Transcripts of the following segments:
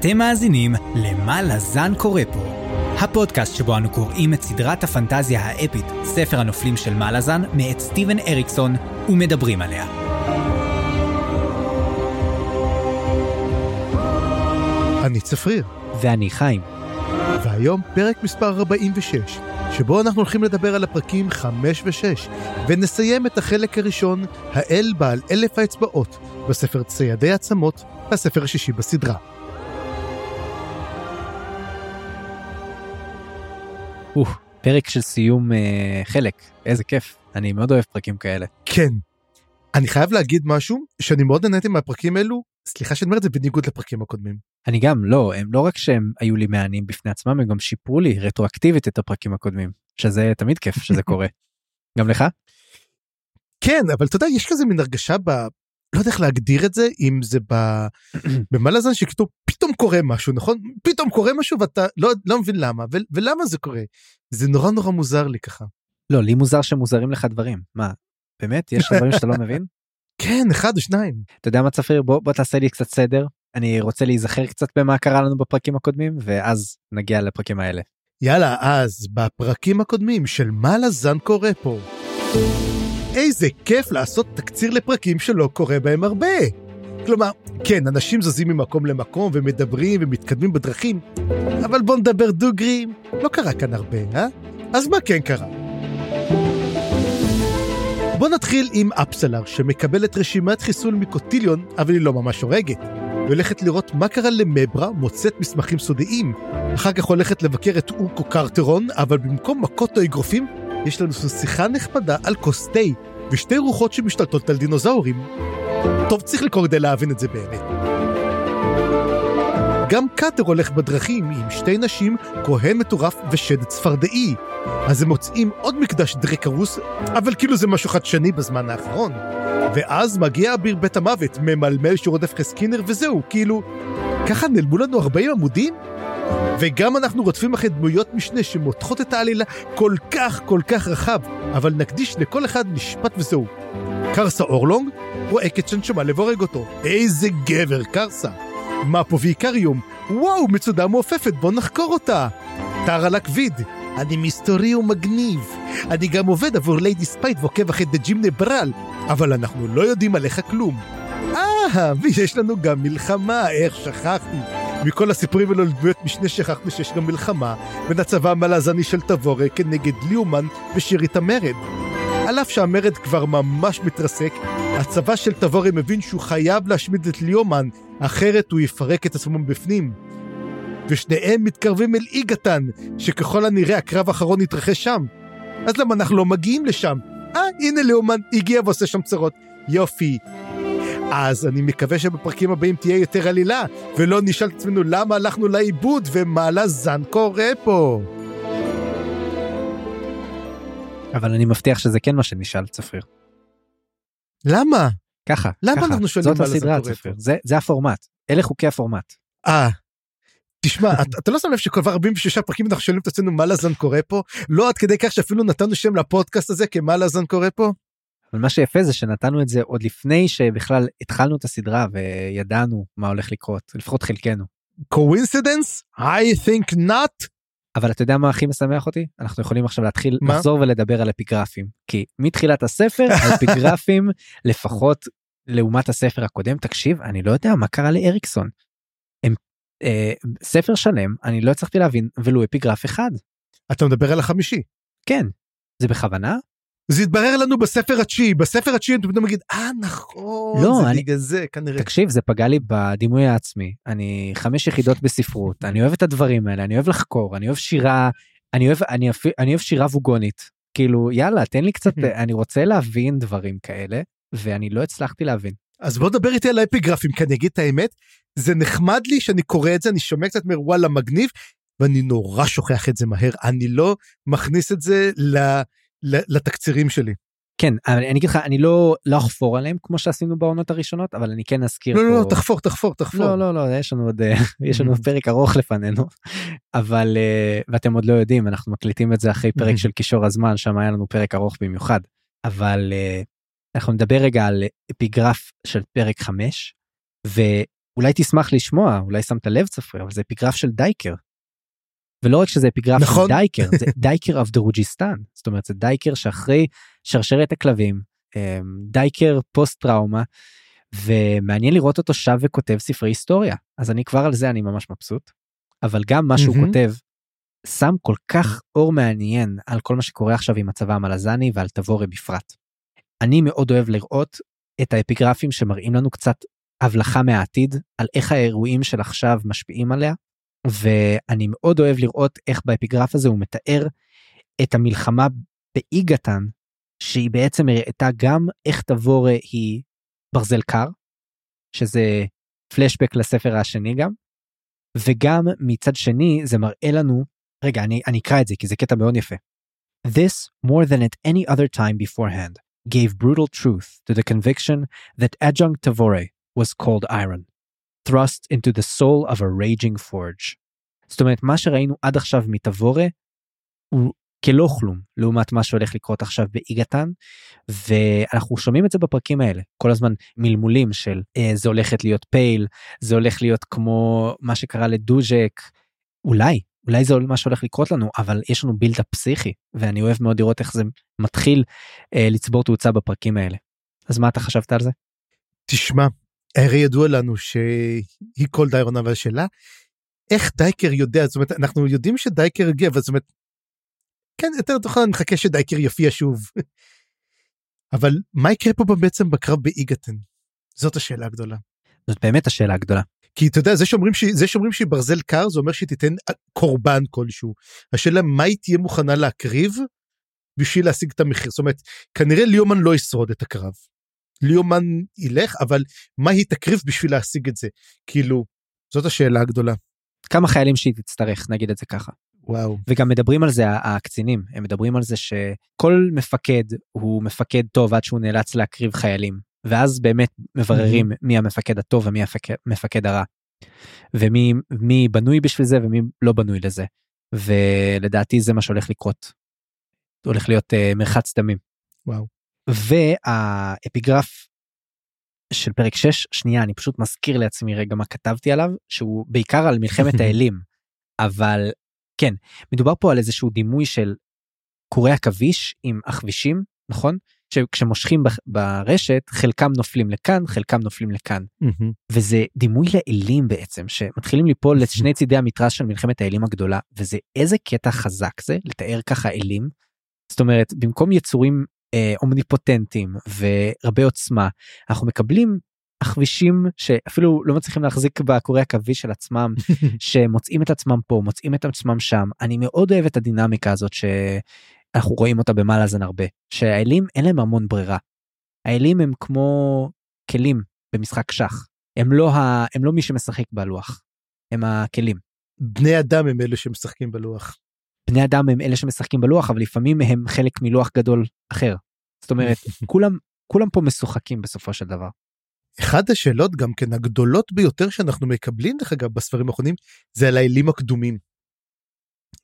אתם מאזינים ל"מה לזן קורא פה", הפודקאסט שבו אנו קוראים את סדרת הפנטזיה האפית, ספר הנופלים של מה לזן, מאת סטיבן אריקסון, ומדברים עליה. אני צפריר, ואני חיים. והיום פרק מספר 46, שבו אנחנו הולכים לדבר על הפרקים 5 ו-6, ונסיים את החלק הראשון, האל בעל אלף האצבעות, בספר ציידי עצמות, הספר השישי בסדרה. אוף, פרק של סיום אה, חלק, איזה כיף, אני מאוד אוהב פרקים כאלה. כן. אני חייב להגיד משהו שאני מאוד נהניתי מהפרקים אלו, סליחה שאני אומר את זה בניגוד לפרקים הקודמים. אני גם, לא, הם לא רק שהם היו לי מהנים בפני עצמם, הם גם שיפרו לי רטרואקטיבית את הפרקים הקודמים, שזה תמיד כיף שזה קורה. גם לך? כן, אבל אתה יודע, יש כזה מין הרגשה ב... לא יודע איך להגדיר את זה, אם זה ב... במה לזן שכתוב פתאום קורה משהו, נכון? פתאום קורה משהו ואתה לא, לא מבין למה, ו... ולמה זה קורה? זה נורא נורא מוזר לי ככה. לא, לי מוזר שמוזרים לך דברים. מה, באמת? יש דברים שאתה לא מבין? כן, אחד או שניים. אתה יודע מה צפריר? בוא, בוא תעשה לי קצת סדר. אני רוצה להיזכר קצת במה קרה לנו בפרקים הקודמים, ואז נגיע לפרקים האלה. יאללה, אז בפרקים הקודמים של מה לזן קורה פה. איזה כיף לעשות תקציר לפרקים שלא קורה בהם הרבה. כלומר, כן, אנשים זזים ממקום למקום ומדברים ומתקדמים בדרכים, אבל בוא נדבר דוגרי, לא קרה כאן הרבה, אה? אז מה כן קרה? בוא נתחיל עם אפסלר, שמקבלת רשימת חיסול מקוטיליון, אבל היא לא ממש הורגת. היא הולכת לראות מה קרה למברה, מוצאת מסמכים סודיים. אחר כך הולכת לבקר את אורקו קרטרון, אבל במקום מכות או אגרופים, יש לנו שיחה נחמדה על כוס תה, ושתי רוחות שמשתלטות על דינוזאורים. טוב, צריך לקרוא כדי להבין את זה באמת. גם קאטר הולך בדרכים עם שתי נשים, כהן מטורף ושד צפרדעי. אז הם מוצאים עוד מקדש דרקרוס, אבל כאילו זה משהו חדשני בזמן האחרון. ואז מגיע אביר בית המוות, ממלמל שרודף חסקינר, וזהו, כאילו, ככה נעלמו לנו 40 עמודים? וגם אנחנו רודפים אחרי דמויות משנה שמותחות את העלילה כל כך כל כך רחב, אבל נקדיש לכל אחד משפט וזהו. קרסה אורלונג רואה את שנשמה לבורג אותו. איזה גבר, קרסה. מפו ואיקריום, וואו, מצודה מעופפת, בוא נחקור אותה. טרה לקוויד, אני מסתורי ומגניב. אני גם עובד עבור ליידי ספייט ועוקב אחרי דג'ים נברל, אבל אנחנו לא יודעים עליך כלום. אה, ויש לנו גם מלחמה, איך שכחתי. מכל הסיפורים האלו לדמויות משנה שכחנו שיש גם מלחמה בין הצבא המלזני של תבורה כנגד ליאומן ושירית המרד. על אף שהמרד כבר ממש מתרסק, הצבא של תבורה מבין שהוא חייב להשמיד את ליאומן, אחרת הוא יפרק את עצמו מבפנים. ושניהם מתקרבים אל איגתן, שככל הנראה הקרב האחרון יתרחש שם. אז למה אנחנו לא מגיעים לשם? אה, הנה ליאומן הגיע ועושה שם צרות. יופי. אז אני מקווה שבפרקים הבאים תהיה יותר עלילה, ולא נשאל את עצמנו למה הלכנו לאיבוד ומה לזן קורה פה. אבל אני מבטיח שזה כן מה שנשאל צפריר. למה? ככה, למה ככה. אנחנו שואלים זאת הסדרה צפריר? זה, זה הפורמט, אלה חוקי הפורמט. אה. תשמע, אתה, אתה לא שם לב שכבר 46 פרקים אנחנו שואלים את עצמנו מה לזן קורה פה? לא עד כדי כך שאפילו נתנו שם לפודקאסט הזה כמה לזן קורה פה? אבל מה שיפה זה שנתנו את זה עוד לפני שבכלל התחלנו את הסדרה וידענו מה הולך לקרות, לפחות חלקנו. coincidence? I think not. אבל אתה יודע מה הכי משמח אותי? אנחנו יכולים עכשיו להתחיל מה? לחזור ולדבר על אפיגרפים. כי מתחילת הספר האפיגרפים לפחות לעומת הספר הקודם תקשיב אני לא יודע מה קרה לאריקסון. הם אה, ספר שלם אני לא הצלחתי להבין ולו אפיגרף אחד. אתה מדבר על החמישי. כן. זה בכוונה? זה התברר לנו בספר התשיעי, בספר התשיעי אתה פתאום מגיד, אה נכון, לא, זה אני- בגלל זה כנראה. תקשיב זה פגע לי בדימוי העצמי אני חמש יחידות בספרות אני אוהב את הדברים האלה אני אוהב לחקור אני אוהב שירה אני אוהב אני, אפ- אני אוהב שירה ווגונית כאילו יאללה תן לי קצת אני רוצה להבין דברים כאלה ואני לא הצלחתי להבין. אז בוא דבר איתי על האפיגרפים, כי אני אגיד את האמת, זה נחמד לי שאני קורא את זה, אני שומע קצת אומר וואלה מגניב, ואני נורא שוכח את זה מהר, אני לא מכניס את זה ל, ל, לתקצירים שלי. כן אבל אני אגיד לך אני לא לא אחפור עליהם כמו שעשינו בעונות הראשונות אבל אני כן אזכיר לא, פה. לא, לא, תחפור, תחפור, תחפור. לא לא לא יש לנו עוד אה, יש לנו פרק ארוך לפנינו אבל אה, ואתם עוד לא יודעים אנחנו מקליטים את זה אחרי פרק של קישור הזמן שם היה לנו פרק ארוך במיוחד אבל אה, אנחנו נדבר רגע על אפיגרף של פרק 5 אולי תשמח לשמוע, אולי שמת לב צפריר, אבל זה אפיגרף של דייקר. ולא רק שזה אפיגרף נכון. של דייקר, זה דייקר of דרוג'יסטן. זאת אומרת, זה דייקר שאחרי שרשרת הכלבים, אמ, דייקר פוסט טראומה, ומעניין לראות אותו שב וכותב ספרי היסטוריה. אז אני כבר על זה אני ממש מבסוט. אבל גם מה שהוא מהמם. כותב, שם כל כך אור מעניין על כל מה שקורה עכשיו עם הצבא המלזני ועל תבורי בפרט. אני מאוד אוהב לראות את האפיגרפים שמראים לנו קצת הבלחה מהעתיד על איך האירועים של עכשיו משפיעים עליה ואני מאוד אוהב לראות איך באפיגרף הזה הוא מתאר את המלחמה באיגתן שהיא בעצם הראתה גם איך תבורה היא ברזל קר שזה פלשבק לספר השני גם וגם מצד שני זה מראה לנו רגע אני, אני אקרא את זה כי זה קטע מאוד יפה. This more than at any other time beforehand gave brutal truth to the conviction that adjunct Tavore was cold iron, thrust into the soul of a raging forge. זאת אומרת, מה שראינו עד עכשיו מתבורה הוא כלא כלום לעומת מה שהולך לקרות עכשיו באיגתן, ואנחנו שומעים את זה בפרקים האלה, כל הזמן מלמולים של אה, זה הולכת להיות פייל, זה הולך להיות כמו מה שקרה לדוז'ק, אולי, אולי זה מה שהולך לקרות לנו, אבל יש לנו בילדה פסיכי, ואני אוהב מאוד לראות איך זה מתחיל אה, לצבור תאוצה בפרקים האלה. אז מה אתה חשבת על זה? תשמע, הרי ידוע לנו שהיא כל דיירון אבל השאלה, איך דייקר יודע, זאת אומרת, אנחנו יודעים שדייקר הגיע, אבל זאת אומרת, כן, יותר נכון, אני מחכה שדייקר יופיע שוב. אבל מה יקרה פה בעצם בקרב באיגתן? זאת השאלה הגדולה. זאת באמת השאלה הגדולה. כי אתה יודע, זה שאומרים, ש... זה שאומרים שהיא ברזל קר, זה אומר שהיא תיתן קורבן כלשהו. השאלה מה היא תהיה מוכנה להקריב בשביל להשיג את המחיר. זאת אומרת, כנראה ליאומן לא ישרוד את הקרב. ליאומן ילך, אבל מה היא תקריב בשביל להשיג את זה? כאילו, זאת השאלה הגדולה. כמה חיילים שהיא תצטרך, נגיד את זה ככה. וואו. וגם מדברים על זה הקצינים, הם מדברים על זה שכל מפקד הוא מפקד טוב עד שהוא נאלץ להקריב חיילים, ואז באמת מבררים מי המפקד הטוב ומי המפקד הרע. ומי מי בנוי בשביל זה ומי לא בנוי לזה. ולדעתי זה מה שהולך לקרות. הולך להיות uh, מרחץ דמים. וואו. והאפיגרף של פרק 6, שנייה, אני פשוט מזכיר לעצמי רגע מה כתבתי עליו, שהוא בעיקר על מלחמת האלים, אבל כן, מדובר פה על איזשהו דימוי של קורי עכביש עם עכבישים, נכון? שכשמושכים ברשת, חלקם נופלים לכאן, חלקם נופלים לכאן. וזה דימוי לאלים בעצם, שמתחילים ליפול לשני צידי המתרס של מלחמת האלים הגדולה, וזה איזה קטע חזק זה, לתאר ככה אלים. זאת אומרת, במקום יצורים אומניפוטנטים ורבי עוצמה, אנחנו מקבלים עכבישים שאפילו לא מצליחים להחזיק בקורי עכביש של עצמם, שמוצאים את עצמם פה, מוצאים את עצמם שם. אני מאוד אוהב את הדינמיקה הזאת שאנחנו רואים אותה במלאזן הרבה, שהאלים אין להם המון ברירה. האלים הם כמו כלים במשחק שח, הם לא, ה... הם לא מי שמשחק בלוח, הם הכלים. בני אדם הם אלה שמשחקים בלוח. בני אדם הם אלה שמשחקים בלוח, אבל לפעמים הם חלק מלוח גדול אחר. זאת אומרת, כולם, כולם פה משוחקים בסופו של דבר. אחד השאלות גם כן הגדולות ביותר שאנחנו מקבלים דרך אגב בספרים האחרונים זה על האלים הקדומים.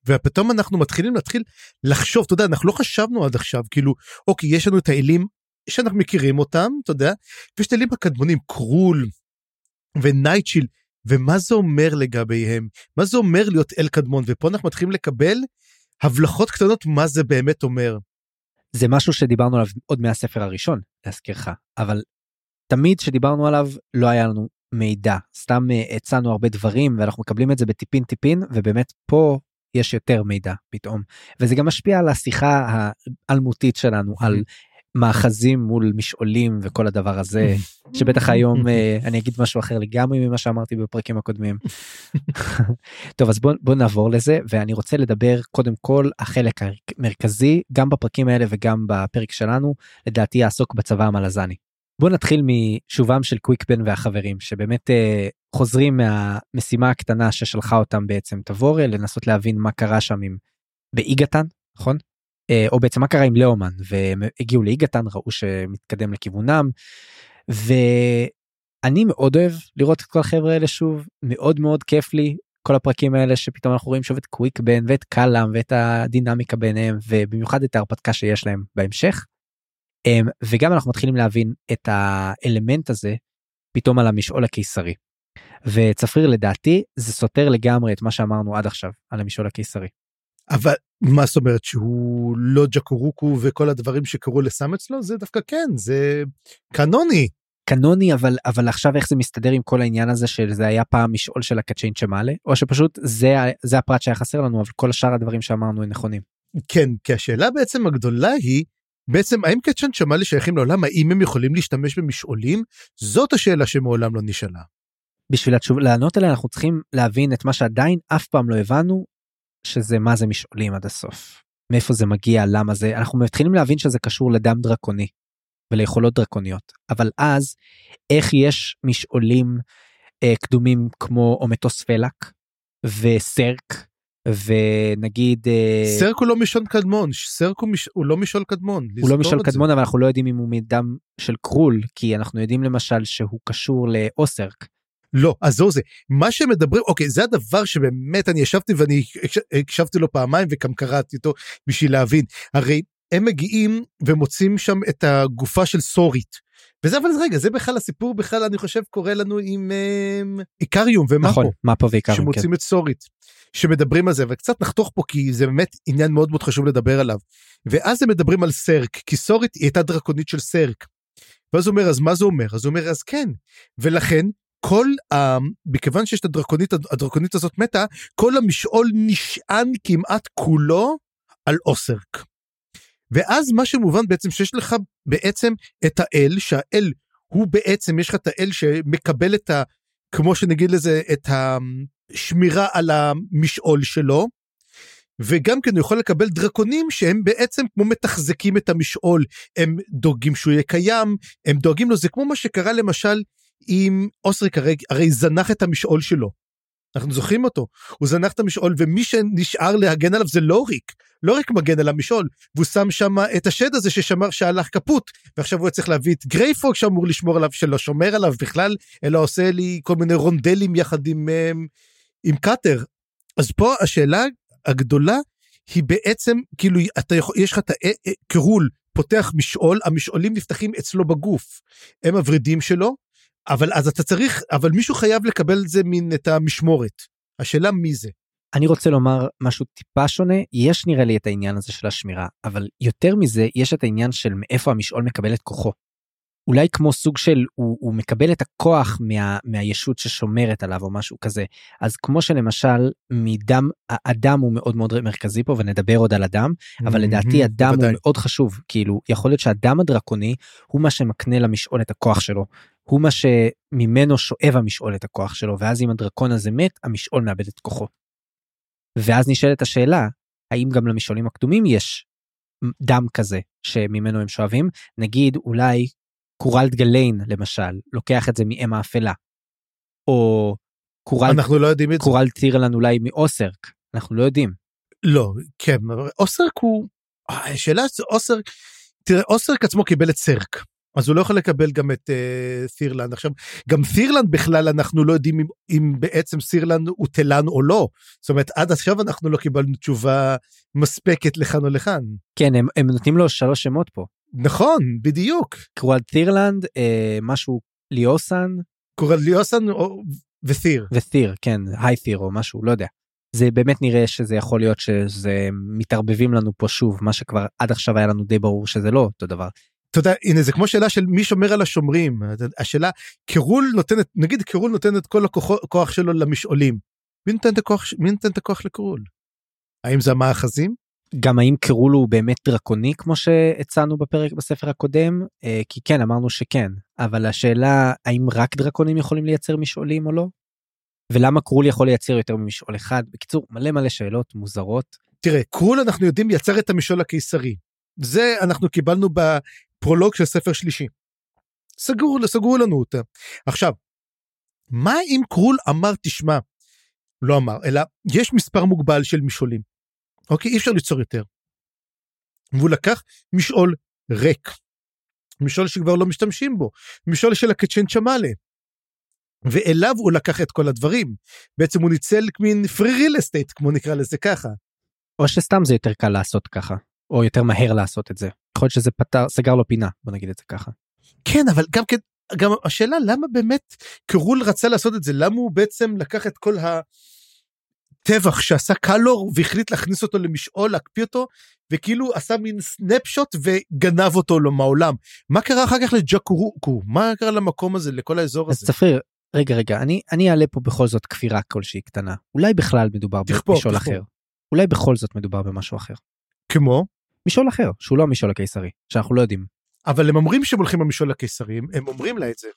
ופתאום אנחנו מתחילים להתחיל לחשוב אתה יודע אנחנו לא חשבנו עד עכשיו כאילו אוקיי יש לנו את האלים שאנחנו מכירים אותם אתה יודע ויש את האלים הקדמונים קרול ונייטשיל ומה זה אומר לגביהם מה זה אומר להיות אל קדמון ופה אנחנו מתחילים לקבל הבלחות קטנות מה זה באמת אומר. זה משהו שדיברנו עליו עוד מהספר הראשון להזכירך אבל תמיד שדיברנו עליו לא היה לנו מידע. סתם הצענו הרבה דברים ואנחנו מקבלים את זה בטיפין טיפין ובאמת פה יש יותר מידע פתאום. וזה גם משפיע על השיחה האלמותית שלנו על מאחזים מול משעולים וכל הדבר הזה שבטח היום אני אגיד משהו אחר לגמרי ממה שאמרתי בפרקים הקודמים. טוב אז בוא, בוא נעבור לזה ואני רוצה לדבר קודם כל החלק המרכזי גם בפרקים האלה וגם בפרק שלנו לדעתי יעסוק בצבא המלזני. בוא נתחיל משובם של קוויקבן והחברים שבאמת אה, חוזרים מהמשימה הקטנה ששלחה אותם בעצם תבוריה לנסות להבין מה קרה שם עם באיגתן נכון אה, או בעצם מה קרה עם לאומן והם הגיעו לאיגתן ראו שמתקדם לכיוונם ואני מאוד אוהב לראות את כל החבר'ה האלה שוב מאוד מאוד כיף לי כל הפרקים האלה שפתאום אנחנו רואים שוב את קוויקבן ואת קלאם ואת הדינמיקה ביניהם ובמיוחד את ההרפתקה שיש להם בהמשך. Um, וגם אנחנו מתחילים להבין את האלמנט הזה פתאום על המשעול הקיסרי. וצפריר לדעתי זה סותר לגמרי את מה שאמרנו עד עכשיו על המשעול הקיסרי. אבל מה זאת אומרת שהוא לא ג'קורוקו וכל הדברים שקרו לסם אצלו זה דווקא כן זה קנוני. קנוני אבל אבל עכשיו איך זה מסתדר עם כל העניין הזה שזה היה פעם משעול של הקצ'יין צ'מאלה או שפשוט זה זה הפרט שהיה חסר לנו אבל כל שאר הדברים שאמרנו הם נכונים. כן כי השאלה בעצם הגדולה היא בעצם האם קצ'יין צ'מאלה שייכים לעולם האם הם יכולים להשתמש במשעולים זאת השאלה שמעולם לא נשאלה. בשביל התשוב, לענות עליה אנחנו צריכים להבין את מה שעדיין אף פעם לא הבנו שזה מה זה משעולים עד הסוף. מאיפה זה מגיע למה זה אנחנו מתחילים להבין שזה קשור לדם דרקוני וליכולות דרקוניות אבל אז איך יש משעולים אה, קדומים כמו אומטוספלק וסרק ונגיד אה, סרק הוא לא משעול קדמון סרק הוא, מש... הוא לא משעול קדמון. הוא לא משעול את זה. קדמון אבל אנחנו לא יודעים אם הוא מדם של קרול כי אנחנו יודעים למשל שהוא קשור לאוסרק. לא אז זהו זה מה שמדברים אוקיי זה הדבר שבאמת אני ישבתי ואני הקש- הקשבתי לו פעמיים וגם קראתי אותו בשביל להבין הרי הם מגיעים ומוצאים שם את הגופה של סורית. וזה אבל רגע זה בכלל הסיפור בכלל אני חושב קורה לנו עם אמ, איקריום ומאפו נכון מפה ועיקר. כן. שמוצאים את סורית שמדברים על זה וקצת נחתוך פה כי זה באמת עניין מאוד מאוד חשוב לדבר עליו. ואז הם מדברים על סרק כי סורית היא הייתה דרקונית של סרק. ואז הוא אומר אז מה זה אומר אז הוא אומר אז כן ולכן כל ה... מכיוון שיש את הדרקונית הדרקונית הזאת מתה כל המשעול נשען כמעט כולו על אוסרק. ואז מה שמובן בעצם שיש לך בעצם את האל שהאל הוא בעצם יש לך את האל שמקבל את ה... כמו שנגיד לזה את השמירה על המשעול שלו. וגם כן הוא יכול לקבל דרקונים שהם בעצם כמו מתחזקים את המשעול הם דואגים שהוא יהיה קיים הם דואגים לו זה כמו מה שקרה למשל עם אוסריק הרי, הרי זנח את המשעול שלו. אנחנו זוכרים אותו הוא זנח את המשעול ומי שנשאר להגן עליו זה לוריק לוריק מגן על המשעול והוא שם שם את השד הזה ששמר שהלך כפות ועכשיו הוא צריך להביא את גרייפוג שאמור לשמור עליו שלא שומר עליו בכלל אלא עושה לי כל מיני רונדלים יחד עם עם, עם קאטר. אז פה השאלה הגדולה היא בעצם כאילו אתה יכול יש לך את הקרול פותח משעול המשעולים נפתחים אצלו בגוף הם הוורידים שלו אבל אז אתה צריך אבל מישהו חייב לקבל את זה מן את המשמורת השאלה מי זה. אני רוצה לומר משהו טיפה שונה יש נראה לי את העניין הזה של השמירה אבל יותר מזה יש את העניין של מאיפה המשעול מקבל את כוחו. אולי כמו סוג של הוא, הוא מקבל את הכוח מה, מהישות ששומרת עליו או משהו כזה אז כמו שלמשל מדם הדם הוא מאוד מאוד מרכזי פה ונדבר עוד על הדם אבל לדעתי הדם הוא בוודאי. מאוד חשוב כאילו יכול להיות שהדם הדרקוני הוא מה שמקנה למשעול את הכוח שלו הוא מה שממנו שואב המשעול את הכוח שלו ואז אם הדרקון הזה מת המשעול מאבד את כוחו. ואז נשאלת השאלה האם גם למשעולים הקדומים יש דם כזה שממנו הם שואבים נגיד אולי קורלד גליין למשל לוקח את זה מאם האפלה. או קורלד, אנחנו לא יודעים את זה. קורלד טירלן אולי מאוסרק אנחנו לא יודעים. לא כן אוסרק הוא אה, השאלה זה אוסרק תראה אוסרק עצמו קיבל את סרק אז הוא לא יכול לקבל גם את uh, סירלנד עכשיו גם סירלנד בכלל אנחנו לא יודעים אם, אם בעצם סירלנד הוא תלן או לא זאת אומרת עד עכשיו אנחנו לא קיבלנו תשובה מספקת לכאן או לכאן כן הם, הם נותנים לו שלוש שמות פה. נכון בדיוק קורלד טירלנד אה, משהו ליאוסן קורליוסן או- ותיר ותיר כן היי תיר או משהו לא יודע. זה באמת נראה שזה יכול להיות שזה מתערבבים לנו פה שוב מה שכבר עד עכשיו היה לנו די ברור שזה לא אותו דבר. אתה יודע הנה זה כמו שאלה של מי שומר על השומרים השאלה קרול נותנת נגיד קרול נותן את כל הכוח, שלו למשעולים. מי נותן את הכוח מי נותן את הכוח לקרול? האם זה המאחזים? גם האם קרול הוא באמת דרקוני כמו שהצענו בפרק בספר הקודם אה, כי כן אמרנו שכן אבל השאלה האם רק דרקונים יכולים לייצר משעולים או לא. ולמה קרול יכול לייצר יותר ממשעול אחד בקיצור מלא מלא שאלות מוזרות תראה קרול אנחנו יודעים יצר את המשעול הקיסרי. זה אנחנו קיבלנו בפרולוג של ספר שלישי. סגרו סגרו לנו אותה. עכשיו מה אם קרול אמר תשמע לא אמר אלא יש מספר מוגבל של משעולים. אוקיי אי אפשר ליצור יותר. והוא לקח משעול ריק. משעול שכבר לא משתמשים בו. משעול של הקצ'ן צ'מאלה. ואליו הוא לקח את כל הדברים. בעצם הוא ניצל מין פרי ריל אסטייט כמו נקרא לזה ככה. או שסתם זה יותר קל לעשות ככה או יותר מהר לעשות את זה יכול להיות שזה פתר סגר לו פינה בוא נגיד את זה ככה. כן אבל גם כן גם השאלה למה באמת קרול רצה לעשות את זה למה הוא בעצם לקח את כל הטבח שעשה קלור והחליט להכניס אותו למשעול להקפיא אותו וכאילו עשה מין סנפשוט וגנב אותו לו מהעולם מה קרה אחר כך לג'קורוקו מה קרה למקום הזה לכל האזור אז הזה. צפריר, רגע רגע, אני אני אעלה פה בכל זאת כפירה כלשהי קטנה. אולי בכלל מדובר תכפור, במשעול תכפור. אחר. אולי בכל זאת מדובר במשהו אחר. כמו משעול אחר, שהוא לא המשעול הקיסרי, שאנחנו לא יודעים. אבל הם אומרים שהם הולכים במשעול הקיסרי הם- אומרים לה את זה.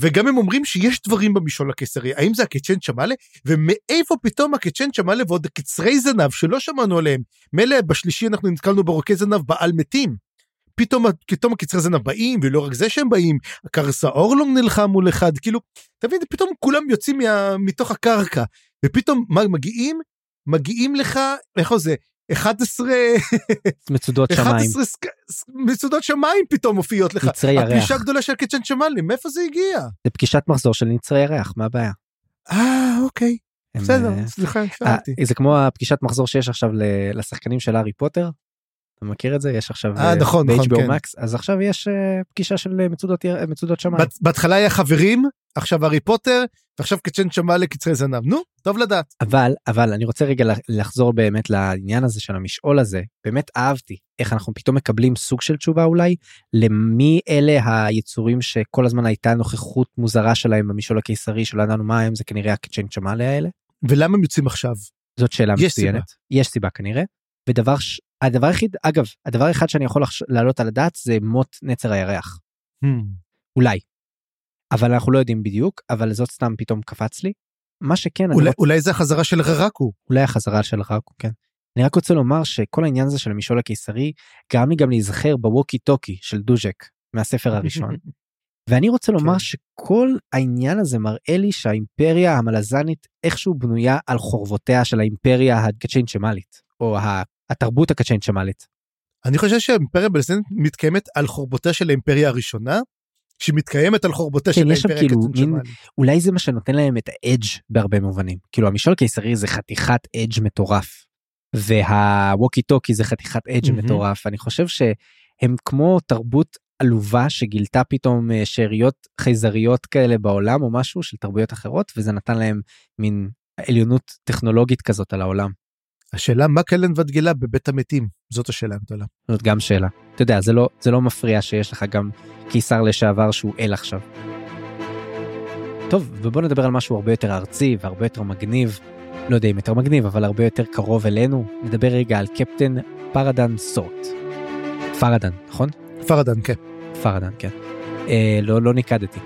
וגם הם אומרים שיש דברים במשעול הקיסרי. האם זה הקצ'ן צ'מאלה? ומאיפה פתאום הקצ'ן צ'מאלה ועוד קצרי זנב שלא שמענו עליהם? מילא בשלישי אנחנו נתקלנו ברוקי זנב בעל מתים. פתאום פתאום הקצרי זנב באים ולא רק זה שהם באים קרסה אורלונג נלחם מול אחד כאילו תבין פתאום כולם יוצאים מה, מתוך הקרקע. ופתאום מה מגיעים? מגיעים לך איך זה 11 מצודות שמיים, 11 סק- ס- מצודות שמיים פתאום מופיעות לך. נצרי ירח. הפלישה הגדולה של קיצ'ן שמאלי, מאיפה זה הגיע? זה פגישת מחזור של נצרי ירח, מה הבעיה? אה, אוקיי, בסדר, אה, סליחה, אה, שאלתי. זה כמו הפגישת מחזור שיש עכשיו לשחקנים של הארי פוטר. אתה מכיר את זה? יש עכשיו אה, נכון, נכון, ב-HBO כן. Max, אז עכשיו יש אה, פגישה של אה, מצודות מצודות שמיים. בהתחלה היה חברים, עכשיו הארי פוטר, ועכשיו קיצ'ן שמאלי קצרי זנב. נו, טוב לדעת. אבל אבל אני רוצה רגע לחזור באמת לעניין הזה של המשעול הזה באמת אהבתי איך אנחנו פתאום מקבלים סוג של תשובה אולי למי אלה היצורים שכל הזמן הייתה נוכחות מוזרה שלהם במשעול הקיסרי שלא ידענו מה הם זה כנראה הקצ'ן צ'מאלה האלה ולמה הם יוצאים עכשיו? זאת שאלה יש מצוינת יש סיבה כנראה ודבר ש... הדבר היחיד אגב הדבר אחד שאני יכול. להעלות על הדעת זה מות נצר הירח Hmm. אולי. אבל אנחנו לא יודעים בדיוק אבל זאת סתם פתאום קפץ לי. מה שכן אולי- אולי זה החזרה של ררקו. אולי החזרה של רקו כן. אני רק רוצה לומר שכל העניין הזה של המשעול הקיסרי גרם לי גם להיזכר בווקי טוקי של דוז'ק מהספר הראשון ואני רוצה לומר כן. שכל העניין הזה מראה לי שהאימפריה המלזנית איכשהו בנויה על חורבותיה של האימפריה הקצ'ינצ'מלית או התרבות הקצ'ינצ'מלית. אני חושב שהאימפריה בלסטינית מתקיימת על חורבותיה של האימפריה הראשונה, שמתקיימת על חורבותיה כן, של האימפריה כאילו מין-. אולי זה מה שנותן להם את האדג' בהרבה מובנים כאילו המשעול הקיסרי זה חתיכת אדג' מטורף. והווקי טוקי זה חתיכת אדג' מהמם. מטורף אני חושב שהם כמו תרבות עלובה שגילתה פתאום אה, שאריות חייזריות כאלה בעולם או משהו של תרבויות אחרות וזה נתן להם מין עליונות טכנולוגית כזאת על העולם. השאלה מה קלן ודגלה בבית המתים, זאת השאלה הגדולה. זאת גם שאלה. אתה יודע זה לא זה לא מפריע שיש לך גם קיסר לשעבר שהוא אל עכשיו. טוב ובוא נדבר על משהו הרבה יותר ארצי והרבה יותר מגניב. לא יודע אם יותר מגניב אבל הרבה יותר קרוב אלינו נדבר רגע על קפטן פרדן סורט. פרדן נכון? פרדן, כן. פרדן כן. אה, לא לא ניקדתי.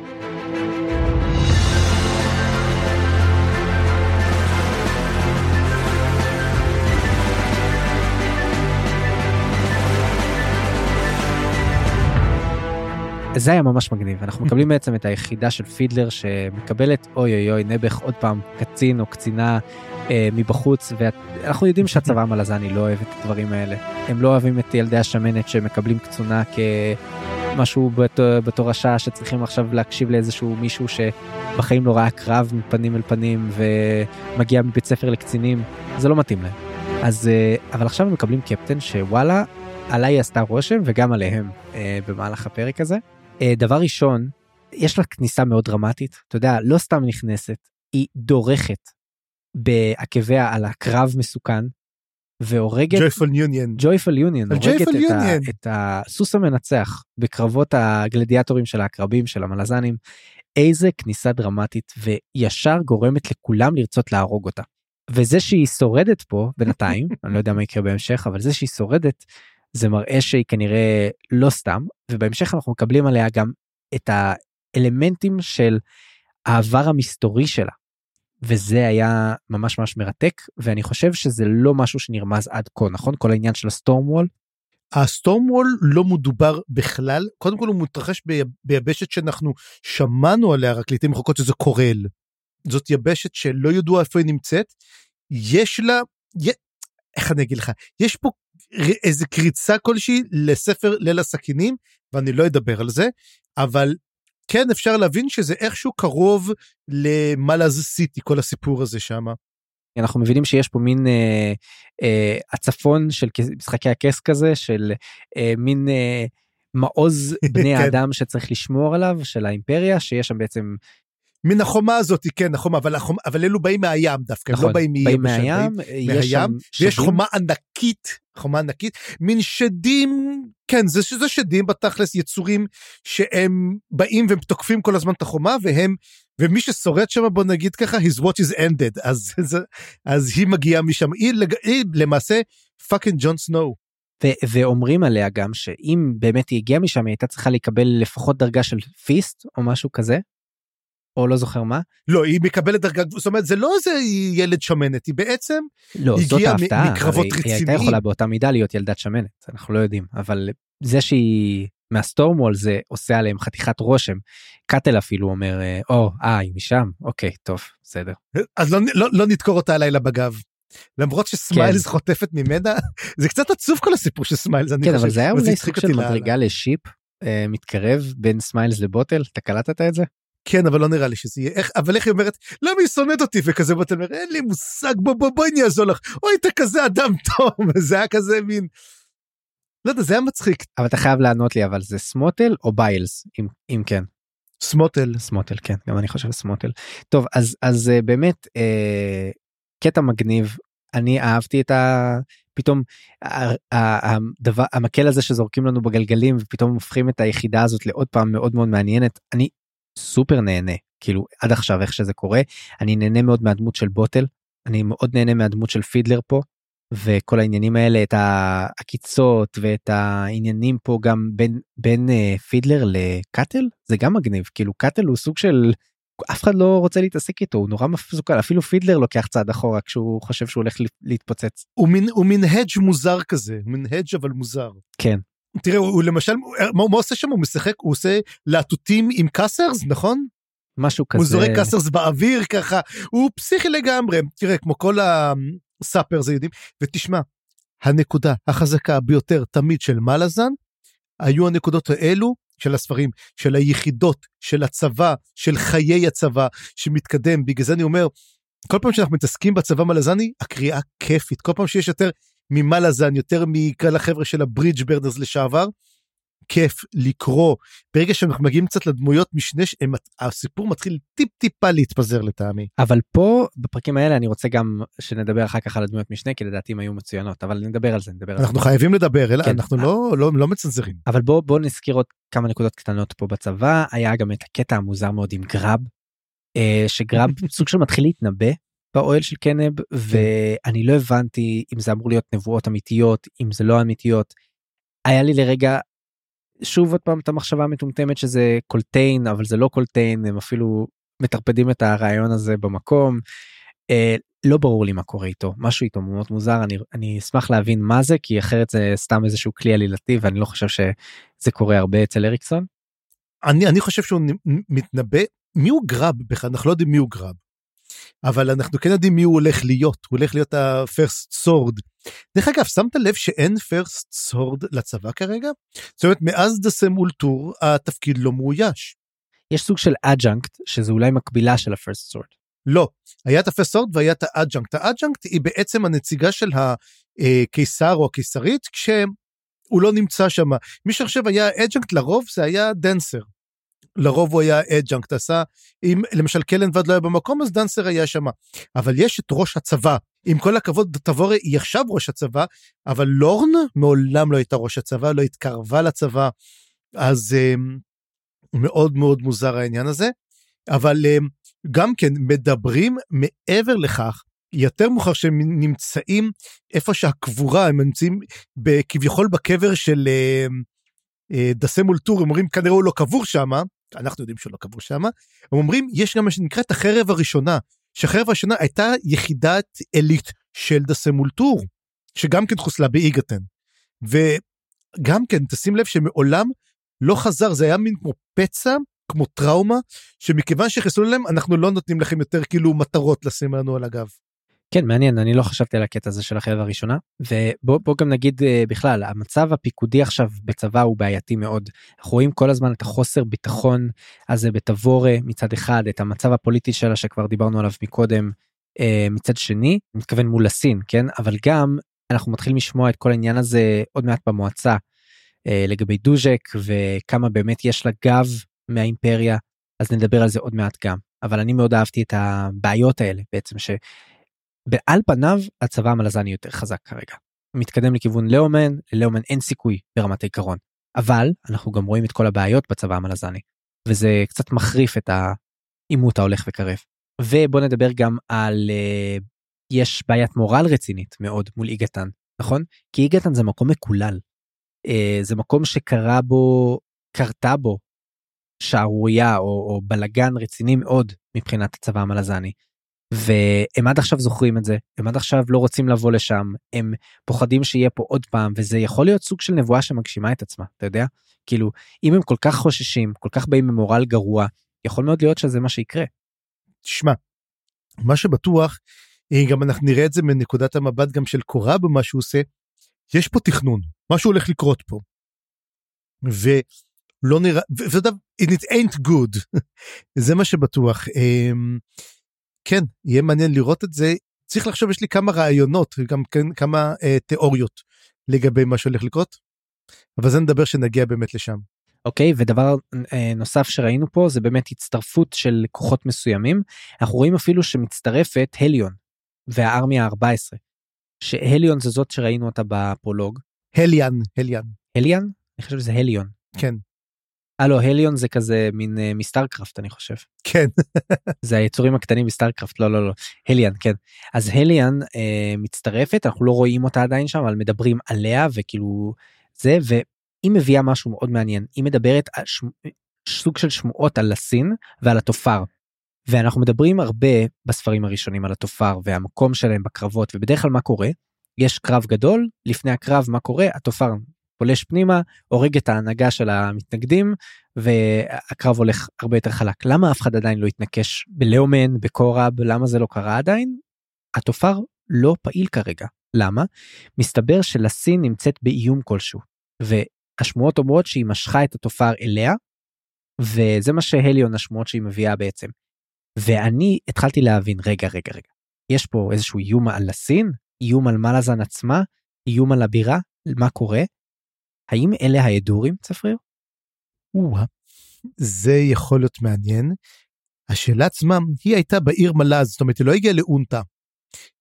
זה היה ממש מגניב. אנחנו מקבלים בעצם את היחידה של פידלר שמקבלת אוי אוי אוי נעבך עוד פעם קצין או קצינה אה, מבחוץ ואנחנו יודעים שהצבא המלזני לא אוהב את הדברים האלה. הם לא אוהבים את ילדי השמנת שמקבלים קצונה כמשהו בת, בתורשה שצריכים עכשיו להקשיב לאיזשהו מישהו שבחיים לא ראה קרב מפנים אל פנים ומגיע מבית ספר לקצינים. זה לא מתאים להם. אז אה, אבל עכשיו הם מקבלים קפטן שוואלה עליי עשתה רושם וגם עליהם אה, במהלך הפרק הזה. אה, דבר ראשון, יש לה כניסה מאוד דרמטית, אתה יודע, לא סתם נכנסת, היא דורכת בעקביה על הקרב מסוכן, והורגת ג'ויפול יוניון. ג'ויפל יוניון, הורגת ה. את הסוס המנצח בקרבות הגלדיאטורים של העקרבים של המלזנים, איזה כניסה דרמטית וישר גורמת לכולם לרצות להרוג אותה. וזה שהיא שורדת פה בינתיים, אני לא יודע מה יקרה בהמשך, אבל זה שהיא שורדת, זה מראה שהיא כנראה לא סתם, ובהמשך אנחנו מקבלים עליה גם את האלמנטים של העבר המסתורי שלה. וזה היה ממש ממש מרתק, ואני חושב שזה לא משהו שנרמז עד כה, נכון? כל העניין של הסטורם וול. הסטורם וול לא מדובר בכלל, קודם כל הוא מתרחש ביבשת שאנחנו שמענו עליה רק לעיתים רחוקות שזה קורל. זאת יבשת שלא ידוע איפה היא נמצאת, יש לה, י... איך אני אגיד לך, יש פה איזה קריצה כלשהי לספר ליל הסכינים, ואני לא אדבר על זה, אבל כן אפשר להבין שזה איכשהו קרוב למלאז סיטי, כל הסיפור הזה שם. אנחנו מבינים שיש פה מין אה, אה, הצפון של משחקי הכס כזה, של אה, מין אה, מעוז בני כן. האדם שצריך לשמור עליו של האימפריה שיש שם בעצם מן החומה הזאת, כן, החומה, אבל, החומה, אבל אלו באים מהים דווקא, הם נכון לא באים באים מיבשה, מהים באים יש שם מהים, ויש. חומה ענקית, חומה ענקית, מין שדים, כן, זה, זה שדים בתכלס, יצורים שהם באים והם תוקפים כל הזמן את החומה, והם, ומי ששורד שם, בוא נגיד ככה, his watch is ended, אז, זה, אז היא מגיעה משם, היא, לג- היא למעשה fucking ג'ון סנואו. ו- ואומרים עליה גם שאם באמת היא הגיעה משם היא הייתה צריכה לקבל לפחות דרגה של fist או משהו כזה. או לא זוכר מה. לא, היא מקבלת דרגה, זאת אומרת, זה לא איזה ילד שמנת, היא בעצם, לא הגיעה. מקרבות הרי היא הייתה רציניים. יכולה באותה מידה להיות ילדת שמנת אנחנו לא יודעים אבל זה שהיא מהסטורמול זה עושה עליהם חתיכת רושם. קאטל אפילו אומר אה, או אה היא משם אוקיי טוב בסדר. אז לא, לא, לא נדקור אותה הלילה בגב. למרות שסמיילס כן. חוטפת ממנה, זה קצת עצוב כל הסיפור של סמיילס, אני כן חושב. אבל זה היה אולי סוג של. מדרגה ל ship אה, מתקרב בין סמיילס לבוטל אתה קלטת את זה? כן, אבל לא נראה לי שזה יהיה, איך, אבל איך היא אומרת, למה היא שונאת אותי? וכזה בוטל אומר, אין לי מושג, בוא בוא בואי אני אעזור לך, אוי, אתה כזה אדם טוב, וזה היה כזה מין, לא יודע, זה היה מצחיק. אבל אתה חייב לענות לי אבל זה סמוטל או ביילס? אם אם כן. סמוטל, סמוטל כן גם אני חושב סמוטל. טוב אז אז אה, באמת אה, קטע מגניב. אני אהבתי את ה... פתאום הדבר המקל הזה שזורקים לנו בגלגלים ופתאום הופכים את היחידה הזאת לעוד פעם מאוד מאוד מעניינת. אני סופר נהנה כאילו עד עכשיו איך שזה קורה. אני נהנה מאוד מהדמות של בוטל אני מאוד נהנה מהדמות של פידלר פה וכל העניינים האלה את העקיצות ואת העניינים פה גם בין בין אה, פידלר לקאטל זה גם מגניב. כאילו קאטל הוא סוג של אף אחד לא רוצה להתעסק איתו הוא נורא מסוכן. אפילו פידלר לוקח צעד אחורה כשהוא חושב שהוא הולך לה- להתפוצץ. הוא מין, הוא מין הדג' מוזר כזה, מין הדג' אבל מוזר. כן תראה, הוא, הוא למשל, מה, הוא עושה שם? הוא משחק, הוא עושה להטוטים עם cussers, נכון? משהו הוא כזה זורק cussers באוויר ככה, הוא פסיכי לגמרי. תראה, כמו כל ה sappers הידועים, ותשמע, הנקודה החזקה ביותר תמיד של מלאזן, היו הנקודות האלו של הספרים, של היחידות, של הצבא, של חיי הצבא, שמתקדם. בגלל זה אני אומר, כל פעם שאנחנו מתעסקים בצבא מלאזני, הקריאה כיפית. כל פעם שיש יותר ממלאזן, יותר מכאלה חבר'ה של הברידג' ברדרס לשעבר, כיף לקרוא. ברגע שאנחנו מגיעים קצת לדמויות משנה, הם, הסיפור מתחיל טיפ טיפה להתפזר לטעמי. אבל פה בפרקים האלה אני רוצה גם שנדבר אחר כך על הדמויות משנה כי לדעתי הם היו מצוינות אבל נדבר על זה נדבר על זה. אנחנו חייבים לדבר, אלא כן. אנחנו לא, לא, לא מצנזרים. אבל בוא בוא נזכיר עוד כמה נקודות קטנות פה בצבא היה גם את הקטע המוזר מאוד עם גרב אה, שגרב סוג של מתחיל להתנבא באוהל של קנב ואני לא הבנתי אם זה אמור להיות נבואות אמיתיות אם זה לא אמיתיות. היה לי לרגע שוב עוד פעם את המחשבה המטומטמת שזה קולטיין אבל זה לא קולטיין הם אפילו מטרפדים את הרעיון הזה במקום. אה, לא ברור לי מה קורה איתו משהו איתו מאוד מוזר אני אני אשמח להבין מה זה כי אחרת זה סתם איזשהו כלי עלילתי ואני לא חושב שזה קורה הרבה אצל אריקסון. אני, אני חושב שהוא מתנבא, מי הוא גרב בכלל? אנחנו לא יודעים מי הוא גרב. אבל אנחנו כן יודעים מי הוא הולך להיות, הוא הולך להיות ה-first sword. דרך אגב, שמת לב שאין first sword לצבא כרגע? זאת אומרת, מאז דסם אולטור התפקיד לא מאויש. יש סוג של adjunct שזה אולי מקבילה של ה first sword. לא, היה את ה-first sword והיה את ה adjunct. ה adjunct היא בעצם הנציגה של הקיסר או הקיסרית, כשהוא לא נמצא שם. מי שעכשיו היה adjunct לרוב זה היה דנסר. לרוב הוא היה adjunct, עשה, אם למשל קלנבד לא היה במקום אז דנסר היה שם. אבל יש את ראש הצבא. עם כל הכבוד, תבורי היא עכשיו ראש הצבא, אבל לורן מעולם לא הייתה ראש הצבא, לא התקרבה לצבא, אז um, מאוד מאוד מוזר העניין הזה. אבל um, גם כן מדברים מעבר לכך, יותר מאוחר שהם נמצאים איפה שהקבורה, הם נמצאים כביכול בקבר של uh, uh, דסה מול טור, הם אומרים כנראה הוא לא קבור שם, אנחנו יודעים שהוא לא קבור שם, הם אומרים יש גם מה שנקרא את החרב הראשונה, שהחרב הראשונה הייתה יחידת עילית של דסה מול טור, שגם כן חוסלה באיגתן. וגם כן, תשים לב שמעולם לא חזר, זה היה מין כמו פצע, כמו טראומה, שמכיוון שחיסלו להם, אנחנו לא נותנים לכם יותר כאילו מטרות לשים לנו על הגב. כן מעניין אני לא חשבתי על הקטע הזה של החרב הראשונה ובוא בוא גם נגיד אה, בכלל המצב הפיקודי עכשיו בצבא הוא בעייתי מאוד אנחנו רואים כל הזמן את החוסר ביטחון הזה בתבורה מצד אחד את המצב הפוליטי שלה שכבר דיברנו עליו מקודם אה, מצד שני אני מתכוון מול הסין כן אבל גם אנחנו מתחילים לשמוע את כל העניין הזה עוד מעט במועצה אה, לגבי דוז'ק וכמה באמת יש לה גב מהאימפריה, אז נדבר על זה עוד מעט גם. אבל אני מאוד אהבתי את הבעיות האלה בעצם שבעל פניו הצבא המלזני יותר חזק כרגע. מתקדם לכיוון לאומן, ללאומן אין סיכוי ברמת העיקרון. אבל אנחנו גם רואים את כל הבעיות בצבא המלזני, וזה קצת מחריף את העימות ההולך וקרב. ובוא נדבר גם על uh, יש בעיית מורל רצינית מאוד מול איגתן נכון כי איגתן זה מקום מקולל. Uh, זה מקום שקרה בו קרתה בו שערורייה או, או בלגן רציני מאוד מבחינת הצבא המלזני. והם עד עכשיו זוכרים את זה הם עד עכשיו לא רוצים לבוא לשם הם פוחדים שיהיה פה עוד פעם וזה יכול להיות סוג של נבואה שמגשימה את עצמה אתה יודע כאילו אם הם כל כך חוששים כל כך באים ממורל גרוע יכול מאוד להיות שזה מה שיקרה. תשמע מה שבטוח אה, גם אנחנו נראה את זה מנקודת המבט גם של קורה במה שהוא עושה יש פה תכנון משהו הולך לקרות פה. ולא נראה וזה it ain't good זה מה שבטוח. כן, יהיה מעניין לראות את זה. צריך לחשוב, יש לי כמה רעיונות וגם כן, כמה אה, תיאוריות לגבי מה שהולך לקרות, אבל זה נדבר שנגיע באמת לשם. אוקיי okay, ודבר אה, נוסף שראינו פה זה באמת הצטרפות של כוחות מסוימים אנחנו רואים אפילו שמצטרפת הליון והארמיה ה-14 שהליון זה זאת שראינו אותה בפרולוג. הליאן הליאן. הליאן? אני חושב שזה הליון. כן. אה לא הליון זה כזה מין uh, מסטארקראפט אני חושב. כן. זה היצורים הקטנים מסטארקראפט לא לא לא הליאן כן אז הליאן uh, מצטרפת אנחנו לא רואים אותה עדיין שם אבל מדברים עליה וכאילו זה והיא מביאה משהו מאוד מעניין היא מדברת על ש... סוג של שמועות על הסין ועל התופר. ואנחנו מדברים הרבה בספרים הראשונים על התופר והמקום שלהם בקרבות ובדרך כלל מה קורה יש קרב גדול לפני הקרב מה קורה התופר פולש פנימה, הורג את ההנהגה של המתנגדים, והקרב הולך הרבה יותר חלק. למה אף אחד עדיין לא התנקש בלאומן, בקורב, למה זה לא קרה עדיין? התופר לא פעיל כרגע. למה? מסתבר שלסין נמצאת באיום כלשהו, והשמועות אומרות שהיא משכה את התופר אליה, וזה מה שהליון השמועות שהיא מביאה בעצם. ואני התחלתי להבין, רגע, רגע, רגע, יש פה איזשהו איום על הסין? איום על מלאזן עצמה? איום על הבירה? מה קורה? האם אלה ההדורים, צפריר? זה יכול להיות מעניין. השאלה עצמה, היא הייתה בעיר מלאז, זאת אומרת, היא לא הגיעה לאונטה.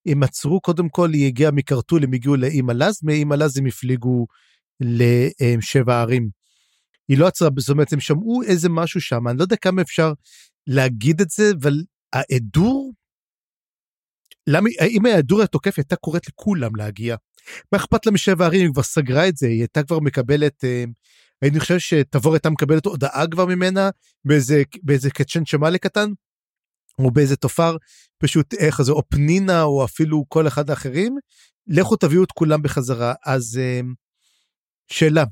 הם עצרו, קודם כל, היא הגיעה מקרטול, הם הגיעו לאי מלאז, מאי מלאז הם הפליגו לשבע ערים. היא לא עצרה, זאת אומרת, הם שמעו איזה משהו שם, אני לא יודע כמה אפשר להגיד את זה, אבל העדור, למה, אם ההדור התוקף הייתה קוראת לכולם להגיע. מה אכפת לה משבע ערים, היא כבר סגרה את זה, היא הייתה כבר מקבלת, אה, אני חושב שתבור הייתה מקבלת הודעה כבר ממנה באיזה, באיזה קצ'ן שמאלה קטן, או באיזה תופר, פשוט איך זה, או פנינה, או אפילו כל אחד האחרים, לכו תביאו את כולם בחזרה. אז אה, שאלה,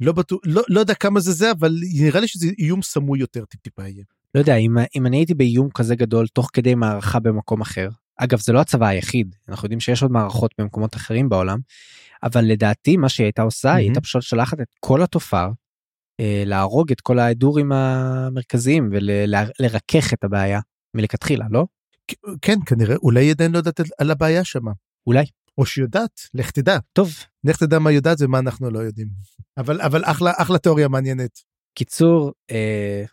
לא, בטוח, לא, לא יודע כמה זה זה, אבל נראה לי שזה איום סמוי יותר טיפ-טיפה יהיה. לא יודע, אם, אם אני הייתי באיום כזה גדול תוך כדי מערכה במקום אחר, אגב זה לא הצבא היחיד אנחנו יודעים שיש עוד מערכות במקומות אחרים בעולם אבל לדעתי מה שהיא הייתה עושה mm-hmm. היא הייתה פשוט שלחת את כל התופר אה, להרוג את כל ההדורים המרכזיים ולרכך את הבעיה מלכתחילה לא? כן כנראה אולי עדיין לא יודעת על הבעיה שמה. אולי. או שיודעת לך תדע. טוב. לך תדע מה יודעת ומה אנחנו לא יודעים. אבל אבל אחלה אחלה תיאוריה מעניינת. קיצור אה,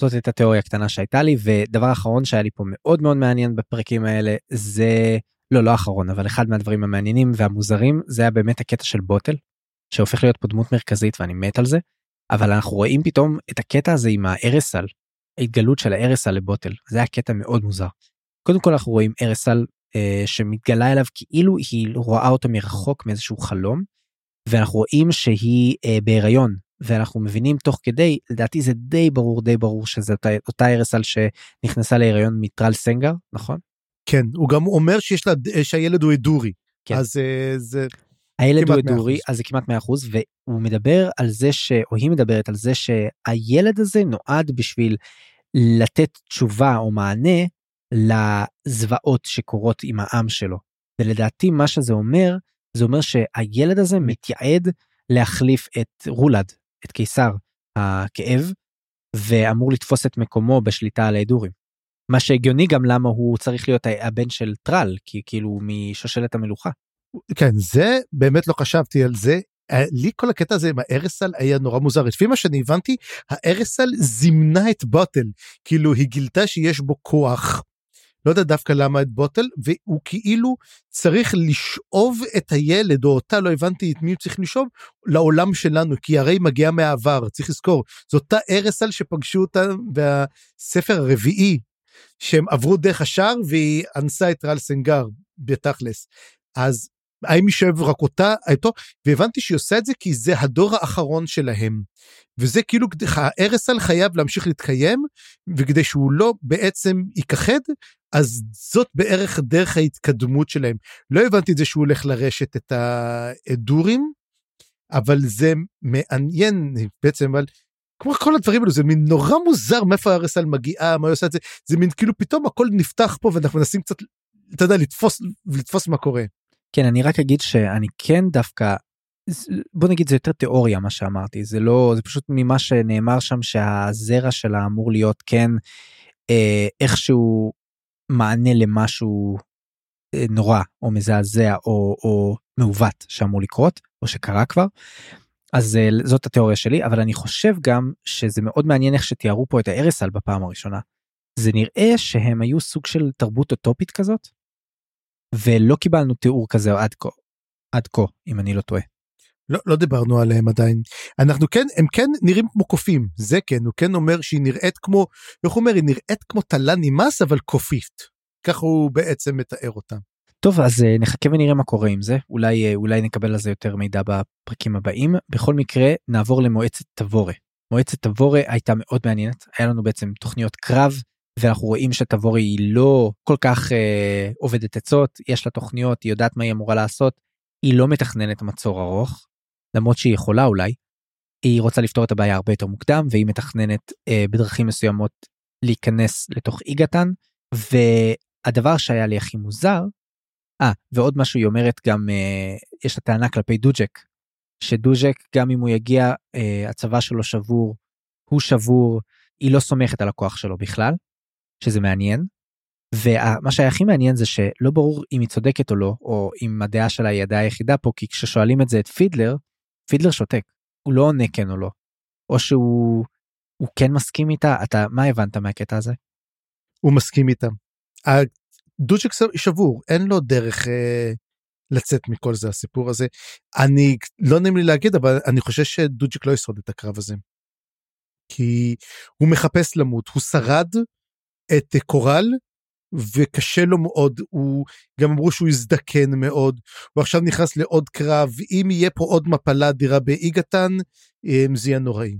זאת הייתה תיאוריה קטנה שהייתה לי ודבר אחרון שהיה לי פה מאוד מאוד מעניין בפרקים האלה זה לא לא אחרון אבל אחד מהדברים המעניינים והמוזרים זה היה באמת הקטע של בוטל שהופך להיות פה דמות מרכזית ואני מת על זה אבל אנחנו רואים פתאום את הקטע הזה עם הארסל ההתגלות של הארסל לבוטל זה היה קטע מאוד מוזר. קודם כל אנחנו רואים ארסל אה, שמתגלה אליו כאילו היא רואה אותו מרחוק מאיזשהו חלום ואנחנו רואים שהיא אה, בהיריון ואנחנו מבינים תוך כדי לדעתי זה די ברור די ברור שזה אותה, אותה ארסל שנכנסה להיריון מטרל סנגר נכון? כן הוא גם אומר שיש לה שהילד הוא אדורי כן. אז uh, זה הילד הוא אדורי אז זה כמעט 100% והוא מדבר על זה ש... או היא מדברת על זה שהילד הזה נועד בשביל לתת תשובה או מענה לזוועות שקורות עם העם שלו ולדעתי מה שזה אומר זה אומר שהילד הזה מתייעד להחליף את רולד את קיסר הכאב ואמור לתפוס את מקומו בשליטה על ההדורים. מה שהגיוני גם למה הוא צריך להיות הבן של טרל כי כאילו משושלת המלוכה. כן זה באמת לא חשבתי על זה אה, לי כל הקטע הזה עם הארסל היה נורא מוזר לפי מה שאני הבנתי הארסל זימנה את בוטל כאילו היא גילתה שיש בו כוח. לא יודע דווקא למה את בוטל והוא כאילו צריך לשאוב את הילד או אותה לא הבנתי את מי הוא צריך לשאוב לעולם שלנו כי הרי מגיע מהעבר צריך לזכור. זו אותה ארסל שפגשו אותה בספר הרביעי שהם עברו דרך השער והיא אנסה את רל סנגר בתכלס. אז האם היא שואב רק אותה איתו? והבנתי שהיא עושה את זה כי זה הדור האחרון שלהם. וזה כאילו הארסל חייב להמשיך להתקיים וכדי שהוא לא בעצם ייכחד אז זאת בערך דרך ההתקדמות שלהם. לא הבנתי את זה שהוא הולך לרשת את הדורים אבל זה מעניין בעצם אבל כמו כל הדברים האלו זה מין נורא מוזר מאיפה הארסל מגיעה מה היא עושה את זה. זה מין כאילו פתאום הכל נפתח פה ואנחנו מנסים קצת אתה יודע לתפוס לתפוס מה קורה. כן אני רק אגיד שאני כן דווקא בוא נגיד זה יותר תיאוריה מה שאמרתי. זה לא זה פשוט ממה שנאמר שם שהזרע שלה אמור להיות כן אה, איכשהו מענה למשהו אה, נורא או מזעזע או, או מעוות שאמור לקרות או שקרה כבר. אז אה, זאת התיאוריה שלי אבל אני חושב גם שזה מאוד מעניין איך שתיארו פה את הארסל בפעם הראשונה. זה נראה שהם היו סוג של תרבות אוטופית כזאת ולא קיבלנו תיאור כזה עד כה, עד כה אם אני לא טועה. לא, לא דיברנו עליהם עדיין. אנחנו כן, הם כן נראים כמו קופים, זה כן, הוא כן אומר שהיא נראית כמו, איך הוא אומר, היא נראית כמו טלה נמאס אבל קופית. ככה הוא בעצם מתאר אותה. טוב אז אה, נחכה ונראה מה קורה עם זה אולי אה, אולי נקבל על זה יותר מידע בפרקים הבאים בכל מקרה נעבור למועצת תבורה. מועצת תבורה הייתה מאוד מעניינת היה לנו בעצם תוכניות קרב ואנחנו רואים שתבורי היא לא כל כך אה, עובדת עצות יש לה תוכניות היא יודעת מה היא אמורה לעשות היא לא מתכננת מצור ארוך למרות שהיא יכולה אולי. היא רוצה לפתור את הבעיה הרבה יותר מוקדם והיא מתכננת אה, בדרכים מסוימות להיכנס לתוך איגתן והדבר שהיה לי הכי מוזר. אה ועוד משהו היא אומרת גם אה, יש לה טענה כלפי דוג'ק שדוג'ק גם אם הוא יגיע אה, הצבא שלו שבור הוא שבור היא לא סומכת על הכוח שלו בכלל שזה מעניין. ומה שהיה הכי מעניין זה שלא ברור אם היא צודקת או לא או אם הדעה שלה היא הדעה היחידה פה כי כששואלים את זה את פידלר פידלר שותק הוא לא עונה כן או לא או שהוא הוא כן מסכים איתה אתה מה הבנת מהקטע הזה. הוא מסכים איתה. דוצ'ק שבור אין לו דרך אה, לצאת מכל זה הסיפור הזה אני לא נעים לי להגיד אבל אני חושב שדוצ'ק לא ישרוד את הקרב הזה. כי הוא מחפש למות הוא שרד את קורל וקשה לו מאוד הוא גם אמרו שהוא הזדקן מאוד הוא עכשיו נכנס לעוד קרב אם יהיה פה עוד מפלה אדירה באיגתן זה יהיה נוראי.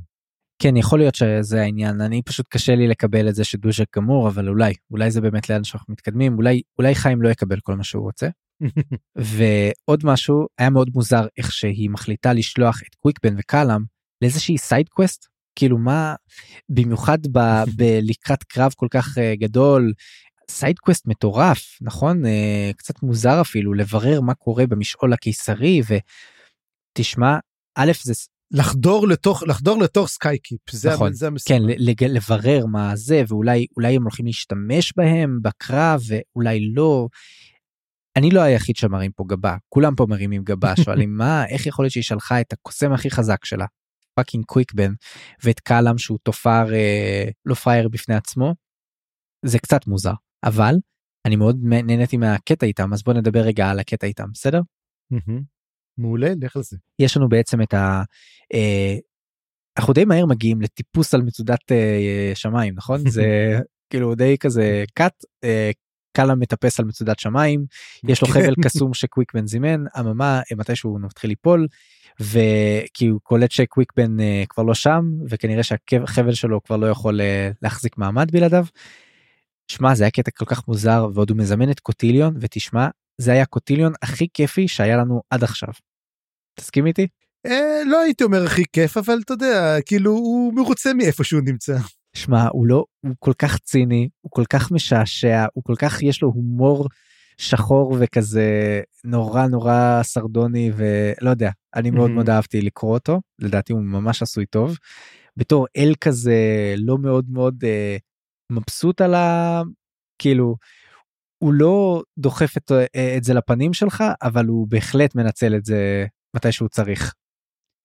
כן יכול להיות שזה העניין אני פשוט קשה לי לקבל את זה שדוז'ק גמור אבל אולי אולי זה באמת לאן שאנחנו מתקדמים אולי אולי חיים לא יקבל כל מה שהוא רוצה. ועוד משהו היה מאוד מוזר איך שהיא מחליטה לשלוח את קוויקבן וקאלאם לאיזושהי side quest כאילו מה במיוחד ב, בלקראת קרב כל כך uh, גדול side quest מטורף נכון? uh, קצת מוזר אפילו לברר מה קורה במשעול הקיסרי ותשמע א' זה לחדור לתוך לחדור לתוך סקייקיפ זה נכון. זה כן לג, לברר מה זה ואולי אולי הם הולכים להשתמש בהם בקרב ואולי לא. אני לא היחיד שמרים פה גבה כולם פה מרימים גבה שואלים מה? איך יכול להיות שהיא שלחה את הקוסם הכי חזק שלה? fucking קוויקבן ואת קאלאם שהוא תופר אה, לא פרייר בפני עצמו. זה קצת מוזר אבל אני מאוד נהניתי מהקטע איתם אז בוא נדבר רגע על הקטע איתם בסדר? מעולה לך על זה. יש לנו בעצם את ה... אה, אנחנו די מהר מגיעים לטיפוס על מצודת אה, שמיים נכון זה כאילו די כזה קאט אה, קאלה מטפס על מצודת שמיים יש לו כן. חבל קסום שקוויקבן זימן אממה מתישהו מתחיל ליפול וכי הוא קולט שקוויקבן uh, כבר לא שם וכנראה שהחבל שלו כבר לא יכול uh, להחזיק מעמד בלעדיו. שמע זה היה קטע כל כך מוזר ועוד הוא מזמן את קוטיליון ותשמע זה היה קוטיליון הכי כיפי שהיה לנו עד עכשיו. תסכים איתי? אה, לא הייתי אומר הכי כיף אבל אתה יודע כאילו הוא מרוצה מאיפה שהוא נמצא. שמע הוא לא הוא כל כך ציני הוא כל כך משעשע הוא כל כך יש לו הומור שחור וכזה נורא נורא סרדוני ולא יודע אני מאוד מאוד אהבתי לקרוא אותו לדעתי הוא ממש עשוי טוב. בתור אל כזה לא מאוד מאוד אה, מבסוט על ה... כאילו הוא לא דוחף את, אה, את זה לפנים שלך אבל הוא בהחלט מנצל את זה מתי שהוא צריך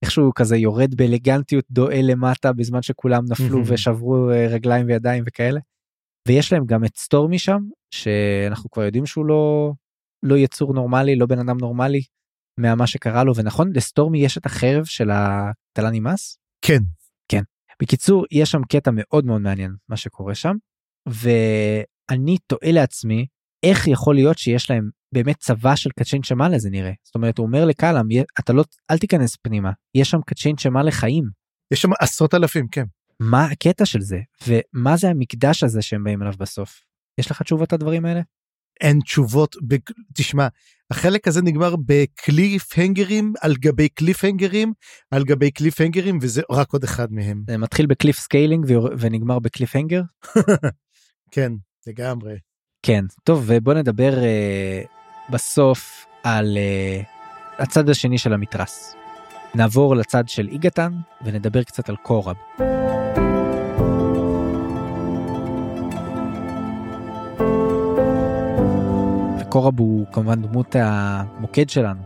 איכשהו כזה יורד באלגנטיות דואל למטה בזמן שכולם נפלו ושברו אה, רגליים וידיים וכאלה. ויש להם גם את סטורמי שם שאנחנו כבר יודעים שהוא לא לא יצור נורמלי לא בן אדם נורמלי ממה שקרה לו ונכון לסטורמי יש את החרב של הטלה נמאס? כן. כן. בקיצור יש שם קטע מאוד מאוד מעניין מה שקורה שם ואני תוהה לעצמי איך יכול להיות שיש להם באמת צבא של קצ'ין שמאלה זה נראה זאת אומרת הוא אומר לקלאם אתה לא אל תיכנס פנימה יש שם קצ'ין שמאלה חיים. יש שם עשרות אלפים כן. מה הקטע של זה ומה זה המקדש הזה שהם באים אליו בסוף יש לך תשובות לדברים האלה? אין תשובות ב... תשמע החלק הזה נגמר ב cliff hanger ים על גבי cliff hanger ים על גבי cliff hanger ים וזה רק עוד אחד מהם. זה מתחיל ב cliff scaling ונגמר ב cliff hanger? כן לגמרי. כן טוב ובוא נדבר uh, בסוף על uh, הצד השני של המתרס. נעבור לצד של איגתן ונדבר קצת על קורב. קורב הוא כמובן דמות המוקד שלנו.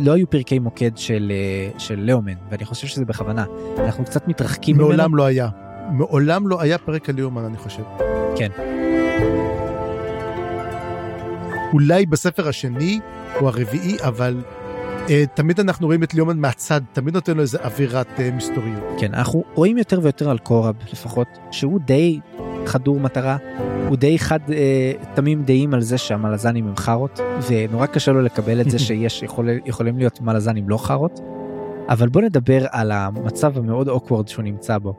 לא היו פרקי מוקד של, אה, של לאומן ואני חושב שזה בכוונה אנחנו קצת מתרחקים מעולם ממנו. מעולם לא היה מעולם לא היה פרק על לאומן אני חושב. כן. אולי בספר השני או הרביעי אבל אה, תמיד אנחנו רואים את ליאומן מהצד תמיד נותן לו איזה אווירת אה, מסתוריות. כן אנחנו רואים יותר ויותר על קורב לפחות שהוא די חדור מטרה הוא די חד אה, תמים דעים על זה שהמלזנים הם חארות ונורא קשה לו לקבל את זה שיש יכול, יכולים להיות מלזנים לא חארות. אבל בוא נדבר על המצב המאוד אוקוורד שהוא נמצא בו.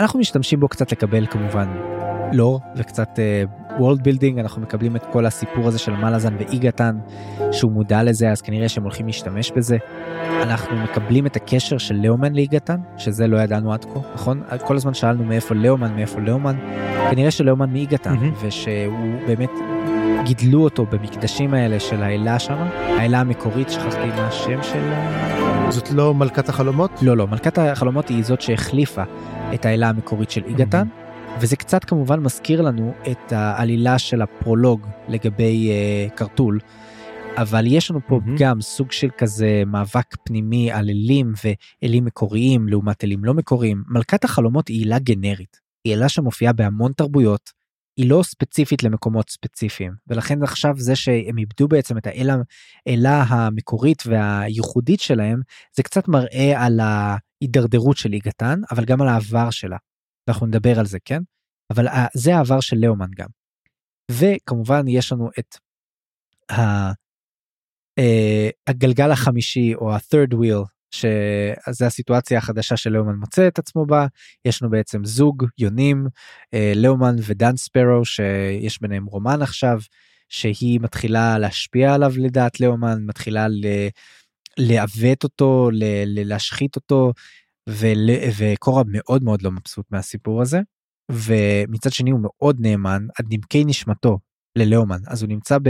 אנחנו משתמשים בו קצת לקבל כמובן לור וקצת world uh, building אנחנו מקבלים את כל הסיפור הזה של מלאזן ואיגתן שהוא מודע לזה אז כנראה שהם הולכים להשתמש בזה. אנחנו מקבלים את הקשר של לאומן לאיגתן שזה לא ידענו עד כה נכון כל הזמן שאלנו מאיפה לאומן מאיפה לאומן כנראה שלאומן מאיגתן mm-hmm. ושהוא באמת גידלו אותו במקדשים האלה של האלה שם האלה המקורית שכחתי מה השם של זאת לא מלכת החלומות לא לא מלכת החלומות היא זאת שהחליפה את האלה המקורית של איגתן. Mm-hmm. וזה קצת כמובן מזכיר לנו את העלילה של הפרולוג לגבי uh, קרטול. אבל יש לנו פה mm-hmm. גם סוג של כזה מאבק פנימי על אלים ואלים מקוריים לעומת אלים לא מקוריים. מלכת החלומות היא עילה גנרית. היא עילה שמופיעה בהמון תרבויות. היא לא ספציפית למקומות ספציפיים ולכן עכשיו זה שהם איבדו בעצם את האלה המקורית והייחודית שלהם זה קצת מראה על ההידרדרות של ליגתן אבל גם על העבר שלה. אנחנו נדבר על זה כן? אבל זה העבר של לאומן גם. וכמובן יש לנו את ה, uh, הגלגל החמישי או ה-third wheel שזה הסיטואציה החדשה של לאומן מוצא את עצמו בה. יש לנו בעצם זוג יונים uh, לאומן ודן ספרו שיש ביניהם רומן עכשיו שהיא מתחילה להשפיע עליו לדעת לאומן מתחילה לעוות אותו להשחית אותו ול... וקורב מאוד מאוד לא מבסוט מהסיפור הזה ומצד שני הוא מאוד נאמן עד נמקי נשמתו ללאומן אז הוא נמצא ב...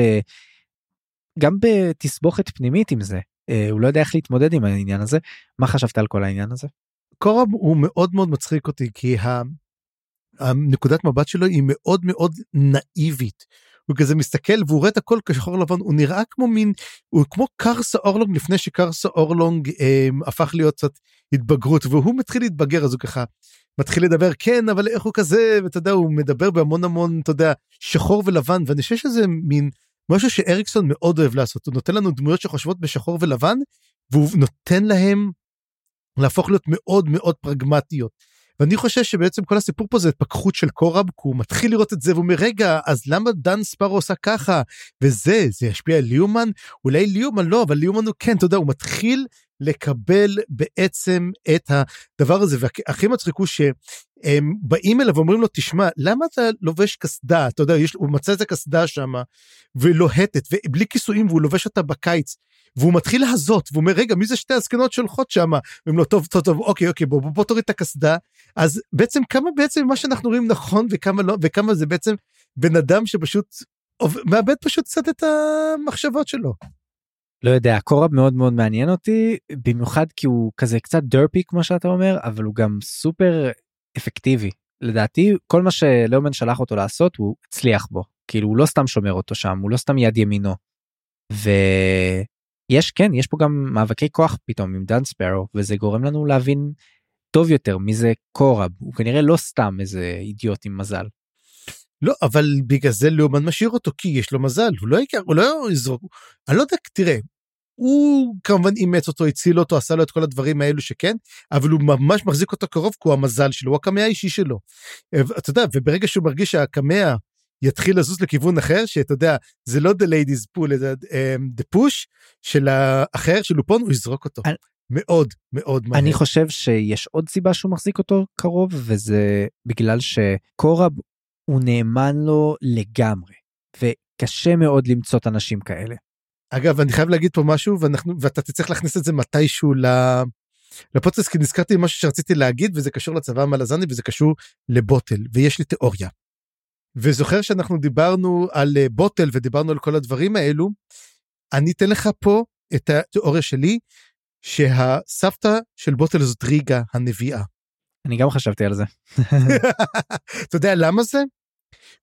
גם בתסבוכת פנימית עם זה אה, הוא לא יודע איך להתמודד עם העניין הזה מה חשבת על כל העניין הזה? קורב הוא מאוד מאוד מצחיק אותי כי הנקודת מבט שלו היא מאוד מאוד נאיבית. הוא כזה מסתכל והוא רואה את הכל כשחור לבן הוא נראה כמו מין הוא כמו קרסה אורלונג לפני שקרסה אורלונג אה, הפך להיות קצת התבגרות והוא מתחיל להתבגר אז הוא ככה מתחיל לדבר כן אבל איך הוא כזה ואתה יודע הוא מדבר בהמון המון אתה יודע שחור ולבן ואני חושב שזה מין משהו שאריקסון מאוד אוהב לעשות הוא נותן לנו דמויות שחושבות בשחור ולבן והוא נותן להם להפוך להיות מאוד מאוד פרגמטיות. ואני חושב שבעצם כל הסיפור פה זה התפכחות של קורב, כי הוא מתחיל לראות את זה ואומר רגע אז למה דן ספארו עושה ככה? וזה זה ישפיע על ליאומן אולי ליאומן לא אבל ליאומן הוא כן אתה יודע הוא מתחיל לקבל בעצם את הדבר הזה. והכי מצחיק הוא שהם באים אליו ואומרים לו תשמע למה אתה לובש קסדה? אתה יודע יש, הוא מצא את הקסדה שם ולוהטת ובלי כיסויים והוא לובש אותה בקיץ והוא מתחיל להזות והוא אומר רגע מי זה שתי הזקנות שהולכות שם אומרים לו טוב טוב טוב אוקיי אוקיי בוא בוא, בוא תוריד את הקסדה. אז בעצם כמה בעצם מה שאנחנו רואים נכון וכמה לא וכמה זה בעצם בן אדם שפשוט מאבד פשוט קצת את המחשבות שלו. לא יודע קורב מאוד מאוד מעניין אותי במיוחד כי הוא כזה קצת דרפי כמו שאתה אומר אבל הוא גם סופר אפקטיבי. לדעתי כל מה שלאומן שלח אותו לעשות הוא הצליח בו. כאילו הוא לא סתם שומר אותו שם הוא לא סתם יד ימינו ויש כן יש פה גם מאבקי כוח פתאום עם דן ספארו וזה גורם לנו להבין טוב יותר מי זה קורב הוא כנראה לא סתם איזה אידיוט עם מזל. לא אבל בגלל זה לאומן משאיר אותו כי יש לו מזל הוא לא יקר הוא לא יזרוק אני לא יודע תראה הוא כמובן אימץ אותו הציל אותו עשה לו את כל הדברים האלו שכן אבל הוא ממש מחזיק אותו קרוב כי הוא המזל שלו הוא הקמע האישי שלו. אתה יודע וברגע שהוא מרגיש שהקמע יתחיל לזוז לכיוון אחר שאתה יודע זה לא the ladies pool זה um, the push של האחר של לופון הוא יזרוק אותו. אני... מאוד מאוד מהר. אני חושב שיש עוד סיבה שהוא מחזיק אותו קרוב וזה בגלל שקורב הוא נאמן לו לגמרי וקשה מאוד למצוא את אנשים כאלה. אגב אני חייב להגיד פה משהו ואנחנו ואתה תצטרך להכניס את זה מתישהו ל... לפודקאסט כי נזכרתי משהו שרציתי להגיד וזה קשור לצבא המלזני וזה קשור לבוטל ויש לי תיאוריה. וזוכר שאנחנו דיברנו על אה, בוטל ודיברנו על כל הדברים האלו אני אתן לך פה את התיאוריה שלי שהסבתא של בוטל זאת ריגה הנביאה. אני גם חשבתי על זה. אתה יודע למה זה?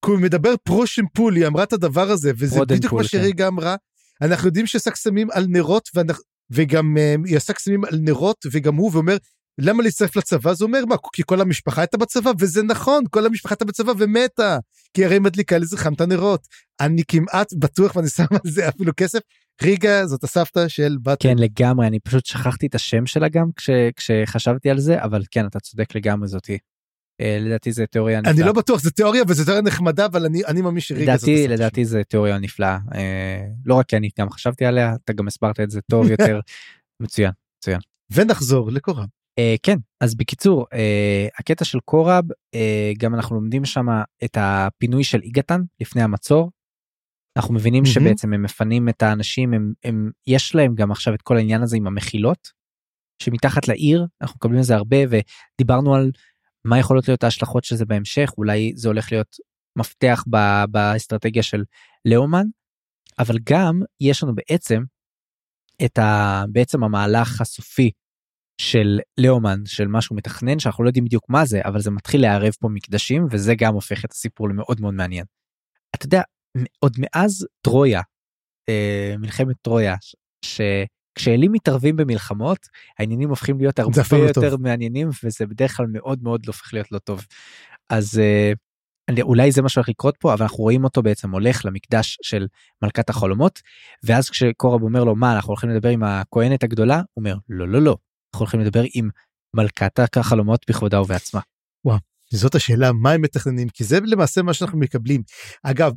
כי הוא מדבר פרושן פול היא אמרה את הדבר הזה וזה בדיוק מה שריגה כן. אמרה אנחנו יודעים שעשה קסמים על נרות ואנחנו, וגם uh, היא עשה קסמים על נרות וגם הוא ואומר למה להצטרף לצבא זה אומר מה כי כל המשפחה הייתה בצבא וזה נכון כל המשפחה הייתה בצבא ומתה כי הרי מדליקה לזה חמת הנרות אני כמעט בטוח ואני שם על זה אפילו כסף ריגה זאת הסבתא של בת כן לגמרי אני פשוט שכחתי את השם שלה גם כש, כשחשבתי על זה אבל כן אתה צודק לגמרי זאתי. אה, לדעתי זה תיאוריה נפלאה. אני לא בטוח זה תיאוריה וזה תיאוריה נחמדה אבל אני אני מאמין שריגה זאת לדעתי לדעתי זה תיאוריה נפלאה אה, לא רק כי אני גם חשבתי עליה אתה גם הסברת את זה טוב יותר מצוין מצוין. ונחזור לקורב. אה, כן אז בקיצור אה, הקטע של קורב אה, גם אנחנו לומדים שם את הפינוי של איגתן לפני המצור. אנחנו מבינים. שבעצם הם מפנים את האנשים הם, הם יש להם גם עכשיו את כל העניין הזה עם המחילות. שמתחת לעיר אנחנו מקבלים את זה הרבה ודיברנו על מה יכולות להיות ההשלכות של זה בהמשך אולי זה הולך להיות מפתח באסטרטגיה של לאומן אבל גם יש לנו בעצם את ה... בעצם המהלך הסופי של לאומן של משהו מתכנן שאנחנו לא יודעים בדיוק מה זה אבל זה מתחיל לערב פה מקדשים וזה גם הופך את הסיפור למאוד מאוד מעניין. אתה יודע עוד מאז טרויה אה, מלחמת טרויה ש... כשאלים מתערבים במלחמות העניינים הופכים להיות הרבה יותר טוב. מעניינים וזה בדרך כלל מאוד מאוד הופך להיות לא טוב. אז uh, אולי זה מה שהולך לקרות פה אבל אנחנו רואים אותו בעצם הולך למקדש של מלכת החלומות ואז כשקורב אומר לו מה אנחנו הולכים לדבר עם הכהנת הגדולה הוא אומר לא לא לא אנחנו הולכים לדבר עם מלכת החלומות בכבודה ובעצמה. וואו זאת השאלה מה הם מתכננים כי זה למעשה מה שאנחנו מקבלים אגב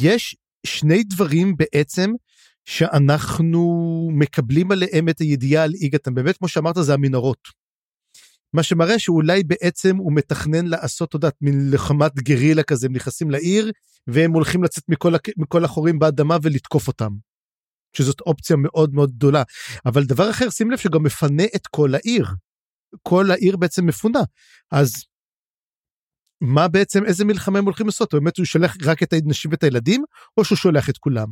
יש שני דברים בעצם שאנחנו מקבלים עליהם את הידיעה על איגתן, באמת כמו שאמרת זה המנהרות. מה שמראה שאולי בעצם הוא מתכנן לעשות, את יודעת, מין לחמת גרילה כזה, הם נכנסים לעיר והם הולכים לצאת מכל, מכל החורים באדמה ולתקוף אותם. שזאת אופציה מאוד מאוד גדולה. אבל דבר אחר, שים לב שגם מפנה את כל העיר. כל העיר בעצם מפונה. אז מה בעצם, איזה מלחמה הם הולכים לעשות? באמת הוא שולח רק את הנשים ואת הילדים, או שהוא שולח את כולם?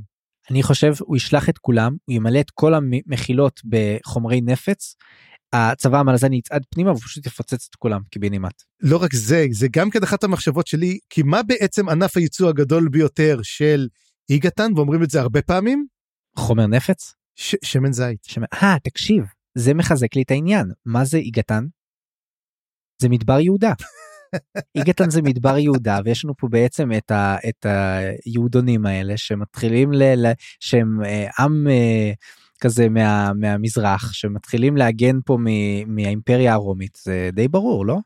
אני חושב הוא ישלח את כולם הוא ימלא את כל המחילות בחומרי נפץ. הצבא המלזני יצעד פנימה ופשוט יפוצץ את כולם קיבינימט. לא רק זה זה גם כן אחת המחשבות שלי כי מה בעצם ענף הייצוא הגדול ביותר של איגתן ואומרים את זה הרבה פעמים. חומר נפץ? ש- שמן זית. שמן... אה תקשיב זה מחזק לי את העניין מה זה איגתן? זה מדבר יהודה. איגתן זה מדבר יהודה ויש לנו פה בעצם את, ה, את היהודונים האלה שמתחילים ל... ל שהם אה, עם אה, כזה מה, מהמזרח שמתחילים להגן פה מ, מהאימפריה הרומית זה די ברור לא?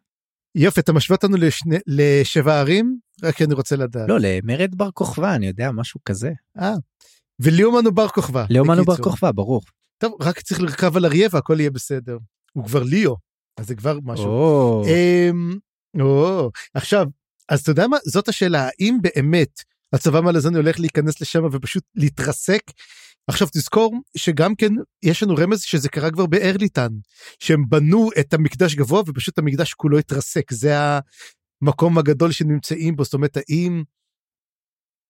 יופי אתה משווה אותנו לשני, לשבע ערים רק אני רוצה לדעת. לא למרד בר כוכבא אני יודע משהו כזה. אה. וליאומן הוא בר כוכבא. ליאומן הוא בר כוכבא ברור. טוב רק צריך לרכב על אריה והכל יהיה בסדר. הוא כבר ליאו אז זה כבר משהו. Oh. Um, או, עכשיו, אז אתה יודע מה? זאת השאלה, האם באמת הצבא המלזני הולך להיכנס לשם ופשוט להתרסק? עכשיו תזכור שגם כן יש לנו רמז שזה קרה כבר בארליטן, שהם בנו את המקדש גבוה ופשוט המקדש כולו התרסק, זה המקום הגדול שנמצאים בו, זאת אומרת האם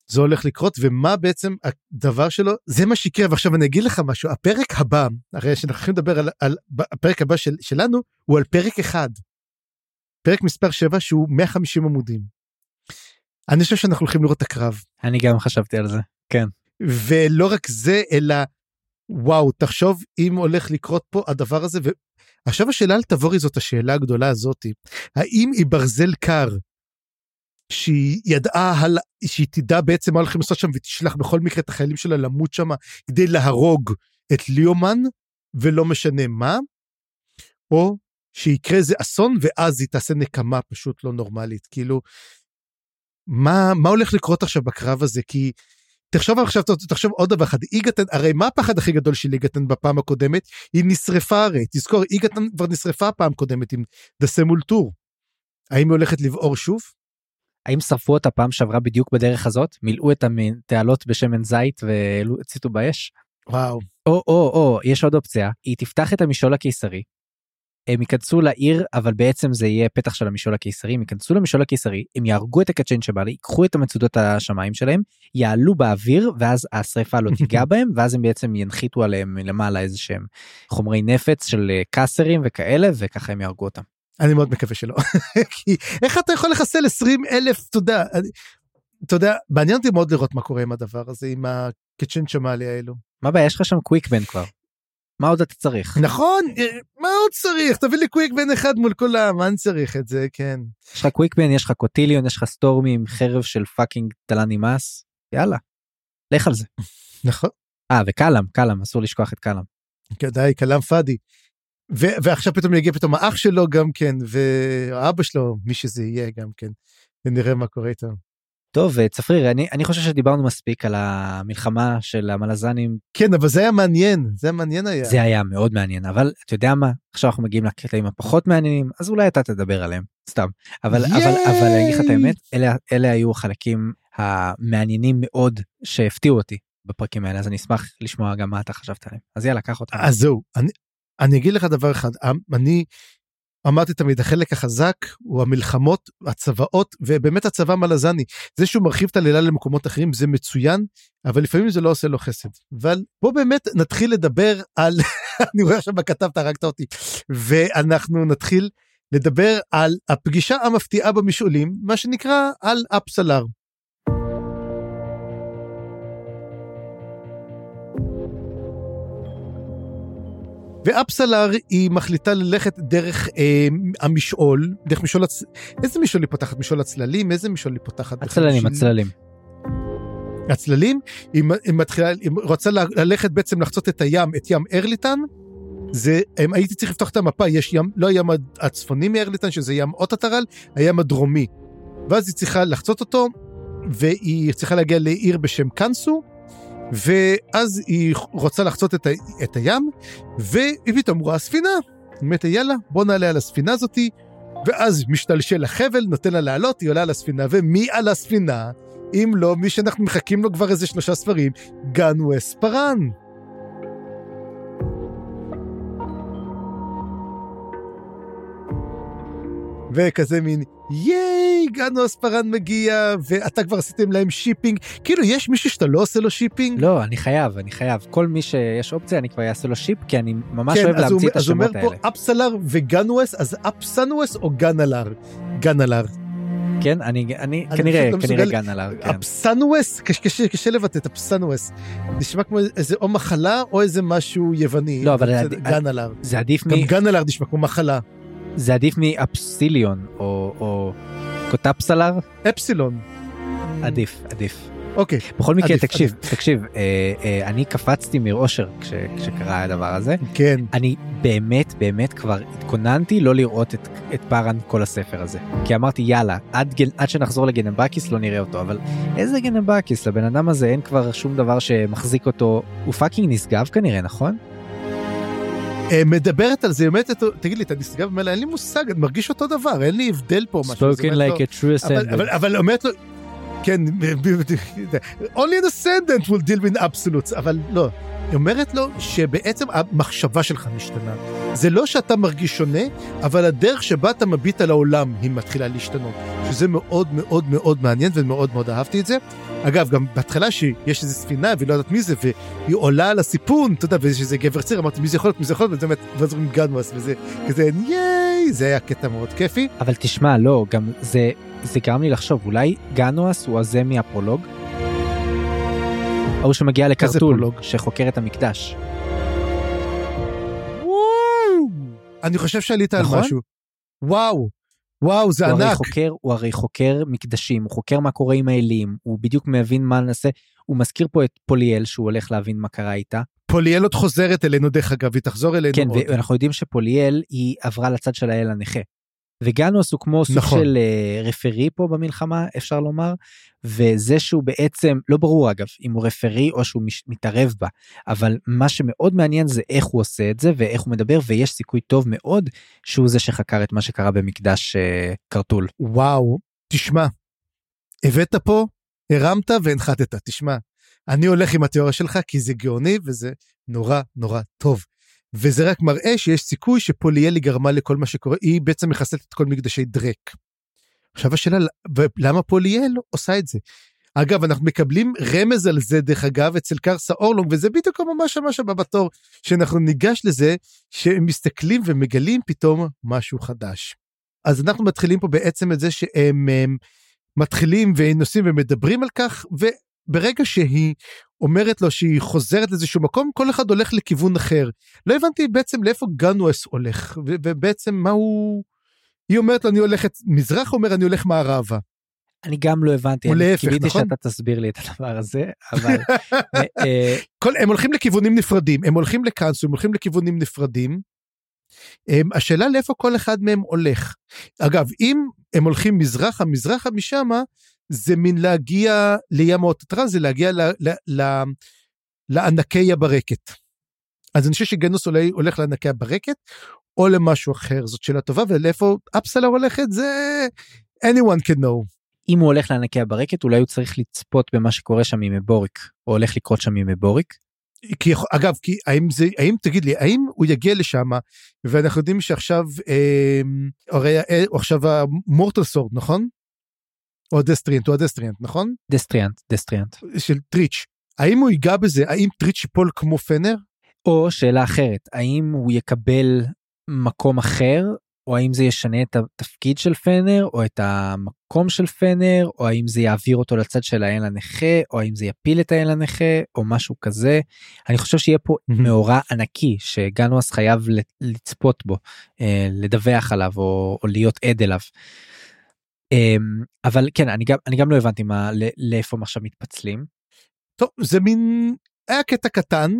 זה הולך לקרות ומה בעצם הדבר שלו זה מה שיקרה ועכשיו אני אגיד לך משהו הפרק הבא הרי שאנחנו הולכים לדבר על, על הפרק הבא של, שלנו הוא על פרק אחד פרק מספר 7 שהוא 150 עמודים. אני חושב שאנחנו הולכים לראות את הקרב. אני גם חשבתי על זה, כן. ולא רק זה, אלא וואו, תחשוב אם הולך לקרות פה הדבר הזה. ועכשיו השאלה על תבורי זאת השאלה הגדולה הזאתי. האם היא ברזל קר שהיא ידעה, על, שהיא תדע בעצם מה הולכים לעשות שם ותשלח בכל מקרה את החיילים שלה למות שם כדי להרוג את ליאומן ולא משנה מה, או שיקרה איזה אסון ואז היא תעשה נקמה פשוט לא נורמלית. כאילו, מה, מה הולך לקרות עכשיו בקרב הזה? כי תחשוב עכשיו, תחשוב עוד דבר אחד, איגתן, הרי מה הפחד הכי גדול של איגתן בפעם הקודמת? היא נשרפה הרי, תזכור, איגתן כבר נשרפה פעם קודמת עם דסה מול טור. האם היא הולכת לבעור שוב? האם שרפו אותה פעם שעברה בדיוק בדרך הזאת? מילאו את התעלות בשמן זית והציתו באש? וואו. או, או, או, יש עוד אופציה, היא תפתח את המשעול הקיסרי, הם ייכנסו לעיר אבל בעצם זה יהיה פתח של המשעול הקיסרי הם ייכנסו למשעול הקיסרי הם יהרגו את הקצ'יין שבאלי ייקחו את המצודות השמיים שלהם יעלו באוויר ואז השריפה לא תיגע בהם ואז הם בעצם ינחיתו עליהם מלמעלה איזה שהם חומרי נפץ של אה, קאסרים וכאלה וככה הם יהרגו אותם. אני מאוד מקווה שלא כי איך אתה יכול לחסל 20 אלף אתה יודע אתה יודע מעניין אותי מאוד לראות מה קורה עם הדבר הזה עם הקצ'יין שמאלי האלו. מה הבעיה יש לך שם קוויקבן כבר. מה עוד אתה צריך? נכון, אה, מה עוד צריך? תביא לי קוויק בן אחד מול כולם, מה אני צריך את זה, כן. יש לך קוויק בן, יש לך קוטיליון, יש לך סטורמי עם חרב של פאקינג טלה נמאס, יאללה, לך על זה. נכון. אה, וקלאם, קלאם, אסור לשכוח את קלאם. כדאי, קלאם פאדי. ועכשיו פתאום יגיע פתאום האח שלו גם כן, ואבא שלו, מי שזה יהיה גם כן, ונראה מה קורה איתו. טוב אה, צפריר אני אני חושב שדיברנו מספיק על המלחמה של המלזנים. כן אבל זה היה מעניין זה מעניין היה. זה היה מאוד מעניין אבל אתה יודע מה? עכשיו אנחנו מגיעים לקטעים הפחות מעניינים אז אולי אתה תדבר עליהם סתם. אבל אבל אבל אני אגיד לך את האמת אלה אלה היו החלקים המעניינים מאוד שהפתיעו אותי בפרקים האלה אז אני אשמח לשמוע גם מה אתה חשבת עליהם. אז יאללה קח אותם. אז זהו אני אני אגיד לך דבר אחד אני אמרתי תמיד החלק החזק הוא המלחמות הצבאות ובאמת הצבא מלזני זה שהוא מרחיב את הלילה למקומות אחרים זה מצוין אבל לפעמים זה לא עושה לו חסד אבל בוא באמת נתחיל לדבר על אני רואה עכשיו בכתב אתה הרגת אותי ואנחנו נתחיל לדבר על הפגישה המפתיעה במשעולים מה שנקרא על אפסלר. ואפסלר היא מחליטה ללכת דרך אה, המשעול, דרך משעול, הצ... איזה משעול היא פותחת? משעול הצללים? איזה משעול היא פותחת? הצללים, הצללים. הצללים? היא, היא מתחילה, היא רוצה ללכת בעצם לחצות את הים, את ים ארליטן. זה, הם, הייתי צריך לפתוח את המפה, יש ים, לא הים הצפוני מארליטן, שזה ים אוטטרל, הים הדרומי. ואז היא צריכה לחצות אותו, והיא צריכה להגיע לעיר בשם קאנסו, ואז היא רוצה לחצות את, ה, את הים, והיא פתאום רואה ספינה. היא אומרת, יאללה, בוא נעלה על הספינה הזאתי, ואז משתלשל החבל, נותן לה לעלות, היא עולה על הספינה, ומי על הספינה? אם לא, מי שאנחנו מחכים לו כבר איזה שלושה ספרים, גנואס פארן. וכזה מין ייי גנואס פארן מגיע ואתה כבר עשיתם להם shipping כאילו יש מישהו שאתה לא עושה לו שיפינג לא אני חייב אני חייב כל מי שיש אופציה אני כבר אעשה לו ship כי אני ממש כן, אוהב להמציא הוא, את השמות האלה. אז הוא אומר פה אפסלר וגנואס אז אפסנואס או גנלר גנלר. כן אני אני כנראה לא כנראה גנלר. כן. אפסנואס קשה, קשה לבטא את אפסנואס נשמע כמו איזה או מחלה או איזה משהו יווני. לא אבל גנלר. זה עדיף מ... גם גנלר נשמע כמו מחלה. זה עדיף מאפסיליון או, או קוטאפסלר? אפסילון. עדיף, עדיף. אוקיי. בכל מקרה, עדיף, תקשיב, עדיף. תקשיב, אה, אה, אני קפצתי מאושר כש, כשקרה הדבר הזה. כן. אני באמת, באמת כבר התכוננתי לא לראות את, את פארן כל הספר הזה. כי אמרתי, יאללה, עד, עד שנחזור לגנאבאקיס לא נראה אותו, אבל איזה גנאבאקיס? לבן אדם הזה אין כבר שום דבר שמחזיק אותו. הוא fucking נשגב כנראה, נכון? אה, מדברת על זה, באמת, תגיד לי, אתה נשגב ממנה, אין לי מושג, אני מרגיש אותו דבר, אין לי הבדל פה משהו. spoken like a true ascendant. אבל אומרת לו, כן, only an ascendant will deal with absolutes, אבל לא. היא אומרת לו שבעצם המחשבה שלך משתנה. זה לא שאתה מרגיש שונה, אבל הדרך שבה אתה מביט על העולם היא מתחילה להשתנות. שזה מאוד מאוד מאוד מעניין ומאוד מאוד אהבתי את זה. אגב, גם בהתחלה שיש איזו ספינה והיא לא יודעת מי זה, והיא עולה על הסיפון, אתה יודע, ויש איזה גבר צעיר, אמרתי מי זה יכול להיות, מי זה יכול להיות, וזה באמת, ואז אומרים גנואס, וזה כזה ייי, זה היה קטע מאוד כיפי. אבל תשמע, לא, גם זה, זה גרם לי לחשוב, אולי גנואס הוא הזה מהפרולוג? ההוא שמגיע לקרטול? שחוקר את המקדש. אני חושב שעלית על נכון? משהו. וואו, וואו, זה הוא הרי ענק. חוקר, הוא הרי חוקר מקדשים, הוא חוקר מה קורה עם האלים, הוא בדיוק מבין מה נעשה. הוא מזכיר פה את פוליאל שהוא הולך להבין מה קרה איתה. פוליאל עוד חוזרת אלינו דרך אגב, היא תחזור אלינו כן, עוד. ואנחנו יודעים שפוליאל היא עברה לצד של האל הנכה. וגנוס הוא כמו סוג נכון. של אה, רפרי פה במלחמה אפשר לומר וזה שהוא בעצם לא ברור אגב אם הוא רפרי או שהוא מש, מתערב בה אבל מה שמאוד מעניין זה איך הוא עושה את זה ואיך הוא מדבר ויש סיכוי טוב מאוד שהוא זה שחקר את מה שקרה במקדש אה, קרטול. וואו, תשמע, הבאת פה, הרמת והנחתת, תשמע. אני הולך עם התיאוריה שלך כי זה גאוני וזה נורא נורא טוב. וזה רק מראה שיש סיכוי שפוליאלי גרמה לכל מה שקורה, היא בעצם מחסלת את כל מקדשי דרק. עכשיו השאלה, למה פוליאל עושה את זה? אגב, אנחנו מקבלים רמז על זה, דרך אגב, אצל קרסה אורלונג, וזה בדיוק ממש ממש הבא בתור, שאנחנו ניגש לזה, שהם מסתכלים ומגלים פתאום משהו חדש. אז אנחנו מתחילים פה בעצם את זה שהם הם, מתחילים ונוסעים ומדברים על כך, וברגע שהיא אומרת לו שהיא חוזרת לאיזשהו מקום, כל אחד הולך לכיוון אחר. לא הבנתי בעצם לאיפה גנואס הולך, ובעצם מה הוא... היא אומרת לו אני הולכת מזרח, הוא אומר אני הולך מערבה. אני גם לא הבנתי, אני להפך, קיוויתי נכון? שאתה תסביר לי את הדבר הזה אבל אה, כל, הם הולכים לכיוונים נפרדים, הם הולכים לקאנסו, הם הולכים לכיוונים נפרדים. הם, השאלה לאיפה כל אחד מהם הולך. אגב, אם הם הולכים מזרחה, מזרחה משמה, זה מין להגיע לים האוטוטרן, זה להגיע ל, ל, ל, לענקי הברקת. אז אני חושב שגנוס אולי הולך לענקי הברקת, או למשהו אחר, זאת שאלה טובה, ולאיפה אפסלר הולכת זה anyone can know. אם הוא הולך לענקי הברקת אולי הוא צריך לצפות במה שקורה שם עם מבוריק או הולך לקרות שם עם מבוריק. כי אגב כי האם זה האם תגיד לי האם הוא יגיע לשם ואנחנו יודעים שעכשיו אה, הרי אה, עכשיו ה mortal sword נכון? או ה destriant או ה destriant נכון? destriant destriant. של טריץ' האם הוא ייגע בזה האם טריץ' ייפול כמו פנר? או שאלה אחרת האם הוא יקבל מקום אחר או האם זה ישנה את התפקיד של פנר או את המקום של פנר או האם זה יעביר אותו לצד של האל הנכה או האם זה יפיל את האל הנכה או משהו כזה. אני חושב שיהיה פה. מאורע ענקי שגנואס חייב לצפות בו אה, לדווח עליו או, או להיות עד אליו. אה, אבל כן אני גם אני גם לא הבנתי מה לאיפה הם עכשיו מתפצלים. טוב זה מין היה קטע קטן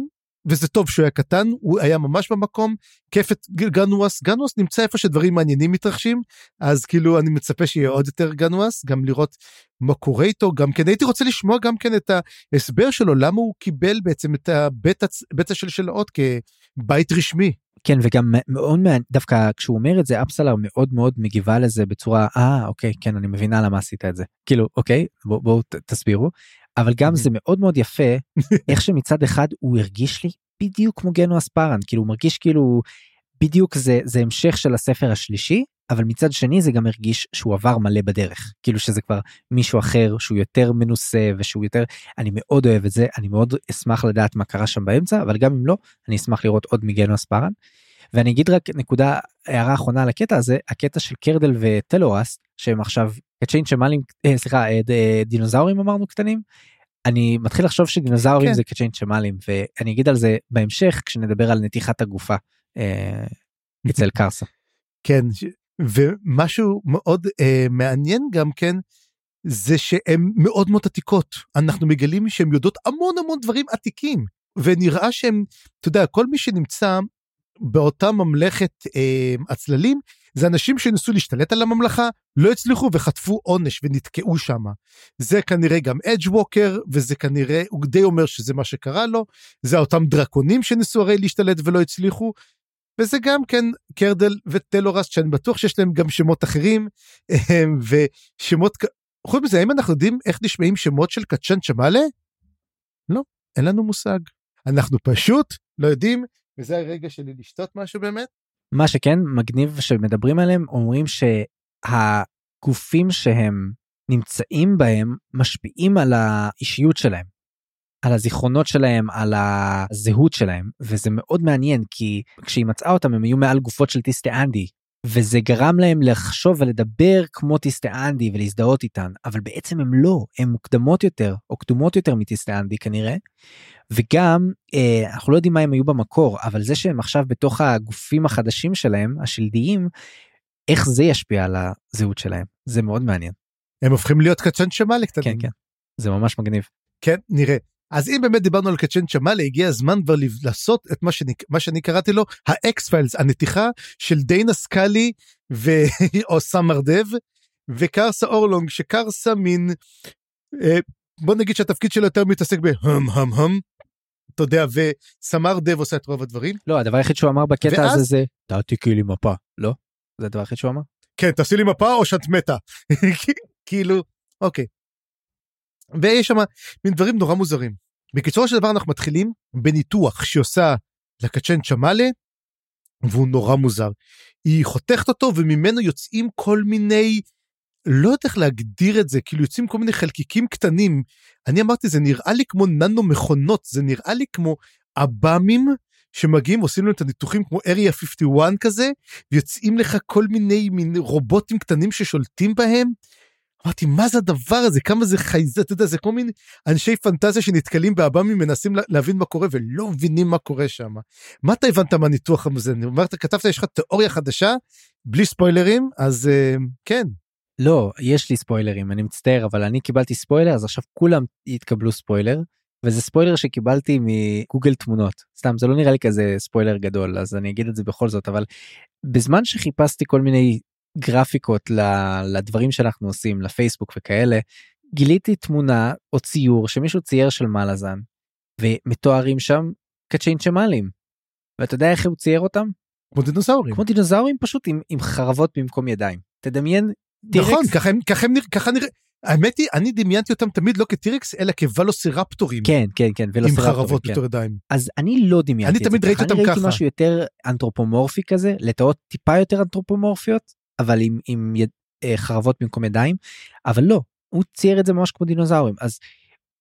וזה טוב שהוא היה קטן הוא היה ממש במקום כיף את גנואס גנואס נמצא איפה שדברים מעניינים מתרחשים אז כאילו אני מצפה שיהיה עוד יותר גנואס גם לראות מה קורה איתו גם כן הייתי רוצה לשמוע גם כן את ההסבר שלו למה הוא קיבל בעצם את הבית הצ- בית השלשלאות כבית רשמי. כן וגם מאוד מעניין דווקא כשהוא אומר את זה אפסלר מאוד מאוד מגיבה לזה בצורה אה אוקיי כן אני מבינה למה עשית את זה. כאילו אוקיי בואו בוא, תסבירו. אבל גם זה מאוד מאוד יפה איך שמצד אחד הוא הרגיש לי בדיוק כמו גנו אספרן כאילו הוא מרגיש כאילו בדיוק זה זה המשך של הספר השלישי אבל מצד שני זה גם הרגיש שהוא עבר מלא בדרך כאילו שזה כבר מישהו אחר שהוא יותר מנוסה ושהוא יותר אני מאוד אוהב את זה אני מאוד אשמח לדעת מה קרה שם באמצע אבל גם אם לא אני אשמח לראות עוד מגנו אספרן. ואני אגיד רק נקודה הערה אחרונה על הקטע הזה הקטע של קרדל וטלורס שהם עכשיו קצ'יין שמלים אה, סליחה אה, אה, דינוזאורים אמרנו קטנים. אני מתחיל לחשוב שדינוזאורים כן. זה קצ'יין שמלים ואני אגיד על זה בהמשך כשנדבר על נתיחת הגופה אה, אצל קרסה. כן ומשהו מאוד אה, מעניין גם כן זה שהן מאוד מאוד עתיקות. אנחנו מגלים שהן יודעות המון המון דברים עתיקים. ונראה שהם אתה יודע כל מי שנמצא באותה ממלכת אה, הצללים זה אנשים שניסו להשתלט על הממלכה לא הצליחו וחטפו עונש ונתקעו שם זה כנראה גם אדג' ווקר וזה כנראה הוא די אומר שזה מה שקרה לו. זה אותם דרקונים שניסו הרי להשתלט ולא הצליחו וזה גם כן קרדל וטלורס שאני בטוח שיש להם גם שמות אחרים ושמות חוץ מזה האם אנחנו יודעים איך נשמעים שמות של קצ'ן צ'מאלה? לא אין לנו מושג אנחנו פשוט לא יודעים וזה הרגע שלי לשתות משהו באמת. מה שכן מגניב שמדברים עליהם אומרים שהגופים שהם נמצאים בהם משפיעים על האישיות שלהם. על הזיכרונות שלהם על הזהות שלהם וזה מאוד מעניין כי כשהיא מצאה אותם הם היו מעל גופות של טיסטה אנדי וזה גרם להם לחשוב ולדבר כמו טיסטאנדי ולהזדהות איתן, אבל בעצם הם לא, הן מוקדמות יותר, או קדומות יותר מטיסטאנדי כנראה, וגם, אה, אנחנו לא יודעים מה הם היו במקור, אבל זה שהם עכשיו בתוך הגופים החדשים שלהם, השלדיים, איך זה ישפיע על הזהות שלהם, זה מאוד מעניין. הם הופכים להיות קצ'ן שמאלי קטנים. כן, כן, זה ממש מגניב. כן, נראה. אז אם באמת דיברנו על קצ'ן צ'מאלה הגיע הזמן כבר לעשות את מה שאני, מה שאני קראתי לו האקס פיילס הנתיחה של דיינה סקאלי ואוסם מרדב וקרסה אורלונג שקרסה מין אה, בוא נגיד שהתפקיד שלו יותר מתעסק בהם הם הם אתה יודע וסמר דב עושה את רוב הדברים. לא הדבר היחיד שהוא אמר בקטע ואז... הזה זה תעתיקי לי מפה לא זה הדבר היחיד שהוא אמר. כן תעשי לי מפה או שאת מתה כאילו אוקיי. ויש שם מין דברים נורא מוזרים. בקיצור של דבר אנחנו מתחילים בניתוח שעושה לקצ'ן צ'מאלה והוא נורא מוזר. היא חותכת אותו וממנו יוצאים כל מיני לא יודע איך להגדיר את זה כאילו יוצאים כל מיני חלקיקים קטנים אני אמרתי זה נראה לי כמו ננו מכונות זה נראה לי כמו עב"מים שמגיעים עושים לנו את הניתוחים כמו אריה 51 כזה ויוצאים לך כל מיני מין רובוטים קטנים ששולטים בהם אמרתי מה זה הדבר הזה כמה זה חייזה אתה יודע זה כמו מין אנשי פנטזיה שנתקלים באב"מים מנסים להבין מה קורה ולא מבינים מה קורה שם. מה אתה הבנת מהניתוח הזה? אני אומרת כתבת יש לך תיאוריה חדשה בלי ספוילרים אז uh, כן. לא יש לי ספוילרים אני מצטער אבל אני קיבלתי ספוילר אז עכשיו כולם יתקבלו ספוילר וזה ספוילר שקיבלתי מגוגל תמונות סתם זה לא נראה לי כזה ספוילר גדול אז אני אגיד את זה בכל זאת אבל בזמן שחיפשתי כל מיני גרפיקות לדברים שאנחנו עושים לפייסבוק וכאלה גיליתי תמונה או ציור שמישהו צייר של מלאזן ומתוארים שם קצ'ין צ'מאלים. ואתה יודע איך הוא צייר אותם? כמו דינוזאורים. כמו דינוזאורים פשוט עם, עם חרבות במקום ידיים. תדמיין טירקס. נכון ככה הם ככה הם ככה נראה. האמת היא אני דמיינתי אותם תמיד לא כטירקס אלא כוולוסירפטורים. כן כן כן עם חרבות כן. בתור ידיים. אז אני לא דמיינתי אני תמיד ראיתי אותם ככה. אני ראיתי משהו יותר אנתרופומורפי כזה לטעות טיפה יותר אנתרופומורפיות אבל עם, עם יד, אה, חרבות במקום ידיים, אבל לא, הוא צייר את זה ממש כמו דינוזאורים. אז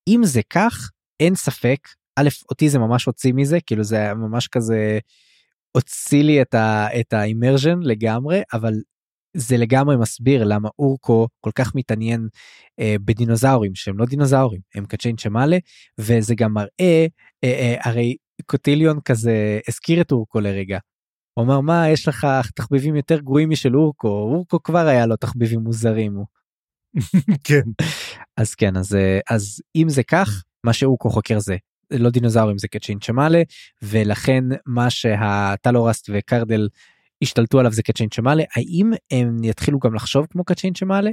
אם זה כך, אין ספק, א', אותי זה ממש הוציא מזה, כאילו זה ממש כזה, הוציא לי את, ה, את האימרז'ן לגמרי, אבל זה לגמרי מסביר למה אורקו כל כך מתעניין אה, בדינוזאורים שהם לא דינוזאורים הם קצ'יין צ'מאלה וזה גם מראה אה, אה, הרי קוטיליון כזה הזכיר את אורקו לרגע הוא אמר מה יש לך תחביבים יותר גרועים משל אורקו אורקו כבר היה לו תחביבים מוזרים. כן. אז כן אז אז אם זה כך מה שאורקו חוקר זה לא דינוזאורים זה קצ'ין צ'מאלה ולכן מה שהטלורסט וקרדל השתלטו עליו זה קצ'ין צ'מאלה האם הם יתחילו גם לחשוב כמו קצ'ין צ'מאלה?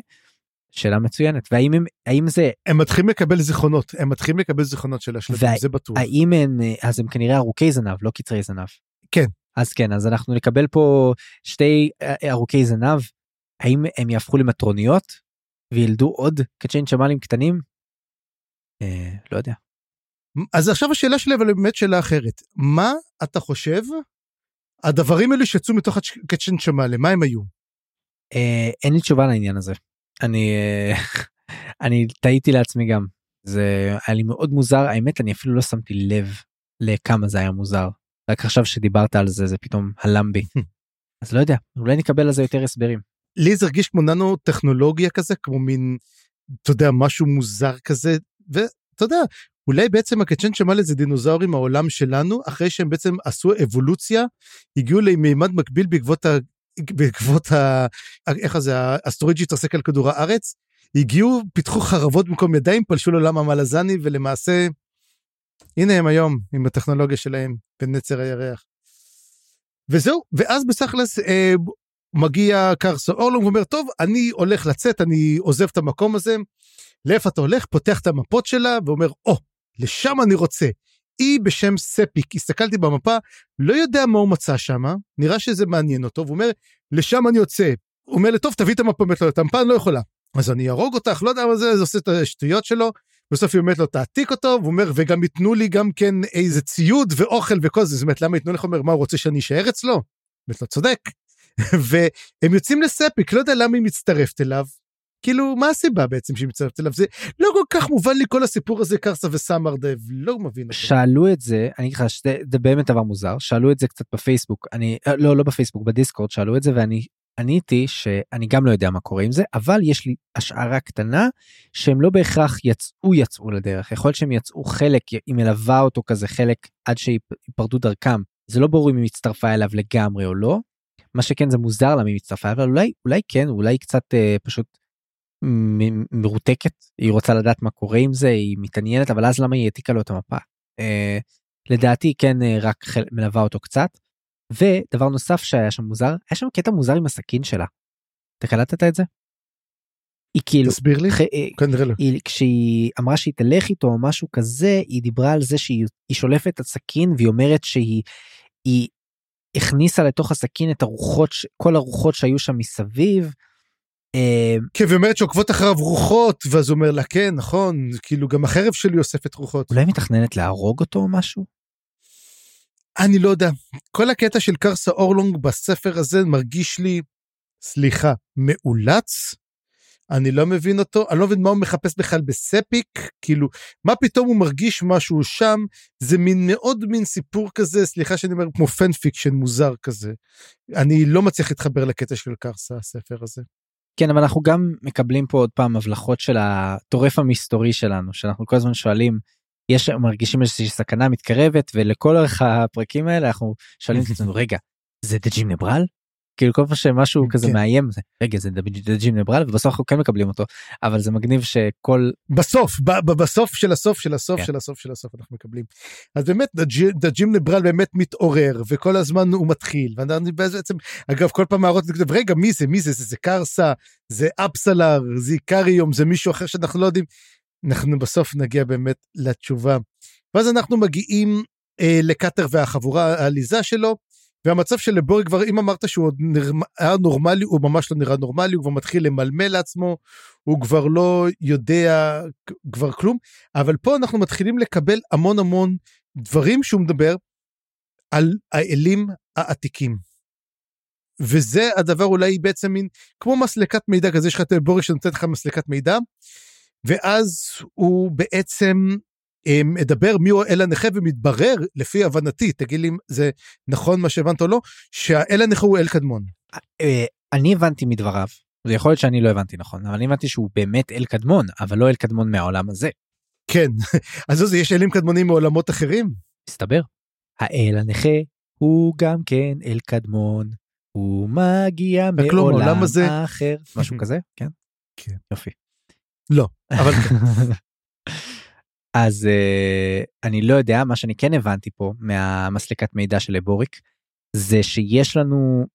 שאלה מצוינת והאם הם האם זה הם מתחילים לקבל זיכרונות הם מתחילים לקבל זיכרונות של השלטים זה בטוח האם הם אז הם כנראה ארוכי זנב לא קצרי זנב. כן אז כן אז אנחנו נקבל פה שתי אה, ארוכי זנב האם הם יהפכו למטרוניות וילדו עוד קצ'יין שמלים קטנים? אה, לא יודע. אז עכשיו השאלה שלי אבל באמת שאלה אחרת מה אתה חושב הדברים האלו שיצאו מתוך הקצ'יין שמאלה מה הם היו? אה, אין לי תשובה לעניין הזה אני אה, אני טעיתי לעצמי גם זה היה לי מאוד מוזר האמת אני אפילו לא שמתי לב לכמה זה היה מוזר רק עכשיו שדיברת על זה זה פתאום הלם בי. אז לא יודע אולי נקבל על זה יותר הסברים. לי זה הרגיש כמו ננו טכנולוגיה כזה כמו מין אתה יודע משהו מוזר כזה ואתה יודע אולי בעצם הקצ'ן שמע לזה דינוזאורים העולם שלנו אחרי שהם בעצם עשו אבולוציה הגיעו למימד מקביל בעקבות ה... בעקבות ה... איך זה האסטרואיד שהתרסק על כדור הארץ הגיעו פיתחו חרבות במקום ידיים פלשו לעולם המלזני ולמעשה הנה הם היום עם הטכנולוגיה שלהם בנצר הירח. וזהו ואז בסכלס אה, מגיע קרסו אורלום ואומר טוב אני הולך לצאת אני עוזב את המקום הזה. לאיפה אתה הולך פותח את המפות שלה ואומר או oh, לשם אני רוצה. אי בשם ספיק הסתכלתי במפה לא יודע מה הוא מצא שם נראה שזה מעניין אותו והוא אומר לשם אני יוצא. הוא אומר טוב תביא את המפה באמת לא, את המפה לא יכולה אז אני אהרוג אותך לא יודע מה זה זה עושה את השטויות שלו בסוף היא אומרת לו תעתיק אותו והוא אומר וגם ייתנו לי גם כן איזה ציוד ואוכל וכל זה זאת אומרת למה ייתנו לך אומר מה הוא רוצה שאני אשאר אצלו. באמת לא צודק. והם יוצאים לספיק לא יודע למה היא מצטרפת אליו. כאילו מה הסיבה בעצם שהיא מצטרפת אליו זה לא כל כך מובן לי כל הסיפור הזה קרסה וסמרדב לא מבין. שאלו את זה אני אגיד לך שזה באמת דבר מוזר שאלו את זה קצת בפייסבוק אני לא לא בפייסבוק בדיסקורד שאלו את זה ואני עניתי שאני גם לא יודע מה קורה עם זה, אבל יש לי השערה קטנה שהם לא בהכרח יצאו יצאו לדרך, יכול להיות שהם יצאו חלק, היא מלווה אותו כזה חלק עד שיפרדו דרכם, זה לא ברור אם היא הצטרפה אליו לגמרי או לא, מה שכן זה מוזר לה מי מצטרפה אבל אולי אולי כן אולי קצת אה, פשוט מ- מרותקת היא רוצה לדעת מה קורה עם זה היא מתעניינת אבל אז למה היא העתיקה לו את המפה. אה, לדעתי כן אה, רק חל... מלווה אותו קצת. ודבר נוסף שהיה שם מוזר היה שם קטע מוזר עם הסכין שלה. אתה קלטת את זה? היא כאילו תסביר לי. אה, כנראה לא. היא, כשהיא אמרה שהיא תלך איתו או משהו כזה היא דיברה על זה שהיא היא שולפת את הסכין והיא אומרת שהיא היא הכניסה לתוך הסכין את הרוחות כל הרוחות שהיו שם מסביב. אה, כן, והיא אומרת שעוקבות אחריו רוחות, ואז הוא אומר לה, כן, נכון, כאילו גם החרב שלי אוספת רוחות. אולי מתכננת להרוג אותו או משהו? אני לא יודע. כל הקטע של קרסה אורלונג בספר הזה מרגיש לי, סליחה, מאולץ. אני לא מבין אותו, אני לא מבין מה הוא מחפש בכלל בספיק, כאילו, מה פתאום הוא מרגיש משהו שם, זה מין מאוד מין סיפור כזה, סליחה שאני אומר, כמו fan fiction מוזר כזה. אני לא מצליח להתחבר לקטע של קרסה, הספר הזה. כן אבל אנחנו גם מקבלים פה עוד פעם הבלחות של הטורף המסתורי שלנו שאנחנו כל הזמן שואלים יש מרגישים איזושהי סכנה מתקרבת ולכל אורך הפרקים האלה אנחנו שואלים את עצמנו רגע זה דג'ים נברל? כאילו כל פעם שמשהו כזה כן. מאיים זה רגע זה דג'ים נברל ובסוף אנחנו כן מקבלים אותו אבל זה מגניב שכל בסוף, ב- ב- בסוף של הסוף של הסוף כן. של הסוף של הסוף אנחנו מקבלים. אז באמת דג'- דג'ים נברל באמת מתעורר וכל הזמן הוא מתחיל. ואני בעצם, אגב כל פעם הערות רגע מי זה מי זה זה, זה קרסה זה אפסלר זה איקריום זה מישהו אחר שאנחנו לא יודעים. אנחנו בסוף נגיע באמת לתשובה. ואז אנחנו מגיעים אה, לקטר והחבורה העליזה שלו. והמצב של לבורי כבר אם אמרת שהוא עוד נרמ... היה נורמלי הוא ממש לא נראה נורמלי הוא כבר מתחיל למלמל לעצמו הוא כבר לא יודע כבר כלום אבל פה אנחנו מתחילים לקבל המון המון דברים שהוא מדבר על האלים העתיקים. וזה הדבר אולי בעצם מין כמו מסלקת מידע כזה יש לך את בורי שנותן לך מסלקת מידע ואז הוא בעצם אה, מדבר מי הוא האל הנכה ומתברר לפי הבנתי תגיד לי אם זה נכון מה שהבנת או לא שהאל הנכה הוא אל קדמון. אה, אני הבנתי מדבריו זה יכול להיות שאני לא הבנתי נכון אבל אני הבנתי שהוא באמת אל קדמון אבל לא אל קדמון מהעולם הזה כן אז זה יש אלים קדמונים מעולמות אחרים מסתבר. האל הנכה הוא גם כן אל קדמון הוא מגיע לא, מעולם הזה- אחר משהו כזה כן כן. יופי. לא אבל כן. אז uh, אני לא יודע מה שאני כן הבנתי פה מהמסלקת מידע של לבוריק זה שיש לנו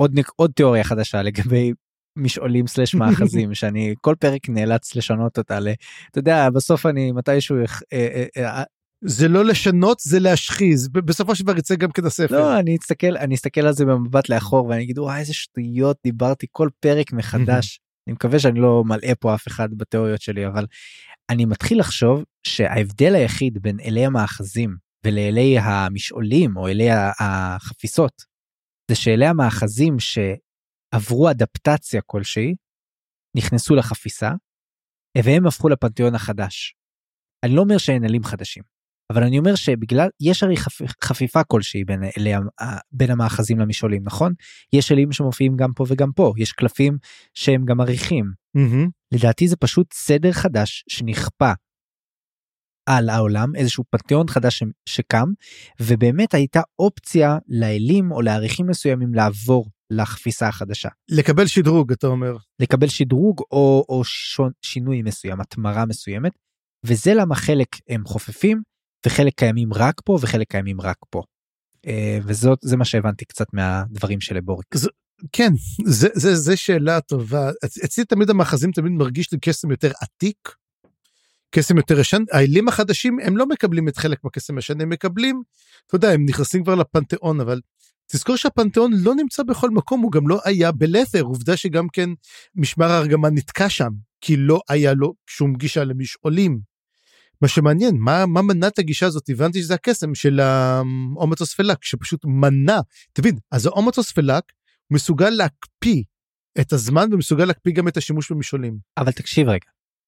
עוד נק- עוד תיאוריה חדשה לגבי משעולים סלש מאחזים שאני כל פרק נאלץ לשנות אותה ל... אתה יודע בסוף אני מתישהו אה, אה, זה לא לשנות זה להשחיז בסופו של דבר יצא גם כן הספר. לא אני אסתכל אני אסתכל על זה במבט לאחור ואני אגיד וואי איזה שטויות דיברתי כל פרק מחדש אני מקווה שאני לא מלאה פה אף אחד בתיאוריות שלי אבל אני מתחיל לחשוב שההבדל היחיד בין אלי המאחזים ולאלי המשעולים או אלי החפיסות זה שאלי המאחזים שעברו אדפטציה כלשהי נכנסו לחפיסה והם הפכו לפנתיאון החדש. אני לא אומר שאין אלים חדשים אבל אני אומר שבגלל יש הרי חפ, חפיפה כלשהי בין אלי, ה- בין המאחזים למשעולים נכון יש אלים שמופיעים גם פה וגם פה יש קלפים שהם גם עריכים מהמם. לדעתי זה פשוט סדר חדש שנכפה על העולם איזשהו פנתיאון חדש ש- שקם ובאמת הייתה אופציה לאלים או לעריכים מסוימים לעבור לחפיסה החדשה לקבל שדרוג אתה אומר. לקבל שדרוג או, או שון, שינוי מסוים התמרה מסוימת וזה למה חלק הם חופפים וחלק קיימים רק פה וחלק קיימים רק פה. אה, וזאת זה מה שהבנתי קצת מהדברים של לבוריק. כן זה זה זה שאלה טובה אצ- אצלי תמיד המאחזים תמיד מרגיש לי קסם יותר עתיק. קסם יותר ישן האלים החדשים הם לא מקבלים את חלק מהקסם הישן הם מקבלים אתה יודע הם נכנסים כבר לפנתיאון אבל תזכור שהפנתיאון לא נמצא בכל מקום הוא גם לא היה בלת'ר עובדה שגם כן משמר הארגמן נתקע שם כי לא היה לו שום גישה למשעולים. מה שמעניין מה מה מנע את הגישה הזאת הבנתי שזה הקסם של האומטוספלק שפשוט מנע תבין אז האומטוספלק מסוגל להקפיא את הזמן ומסוגל להקפיא גם את השימוש במשעולים. אבל תקשיב רגע.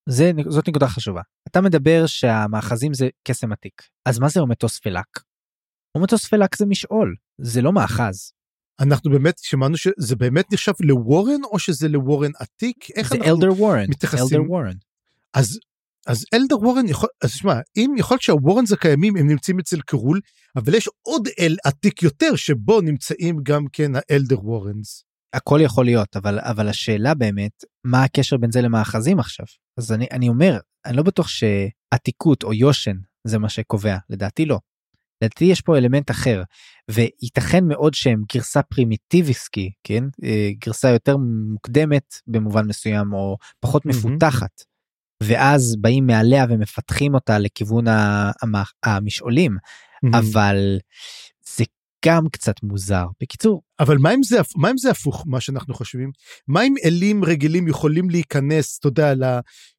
זה, זאת נקודה חשובה. אתה מדבר שהמאחזים זה קסם עתיק. אז מה זה אומטוס פלק? אומטוס פלק זה משעול, זה לא מאחז. אנחנו באמת שמענו שזה באמת נחשב לוורן או שזה לוורן עתיק? איך זה אלדר וורן, מתייחסים? אלדר וורן. אז אז elder warren יכול אז שמע אם יכול להיות שה warrens הקיימים הם נמצאים אצל קרול אבל יש עוד אל עתיק יותר שבו נמצאים גם כן ה elder warrens. הכל יכול להיות אבל אבל השאלה באמת מה הקשר בין זה למאחזים עכשיו אז אני אני אומר אני לא בטוח שעתיקות או יושן זה מה שקובע לדעתי לא. לדעתי יש פה אלמנט אחר וייתכן מאוד שהם גרסה פרימיטיביסקי כן אה, גרסה יותר מוקדמת במובן מסוים או פחות. מפותחת. ואז באים מעליה ומפתחים אותה לכיוון המשעולים. אבל זה גם קצת מוזר. בקיצור אבל מה אם זה מה אם זה הפוך מה שאנחנו חושבים? מה אם אלים רגילים יכולים להיכנס אתה יודע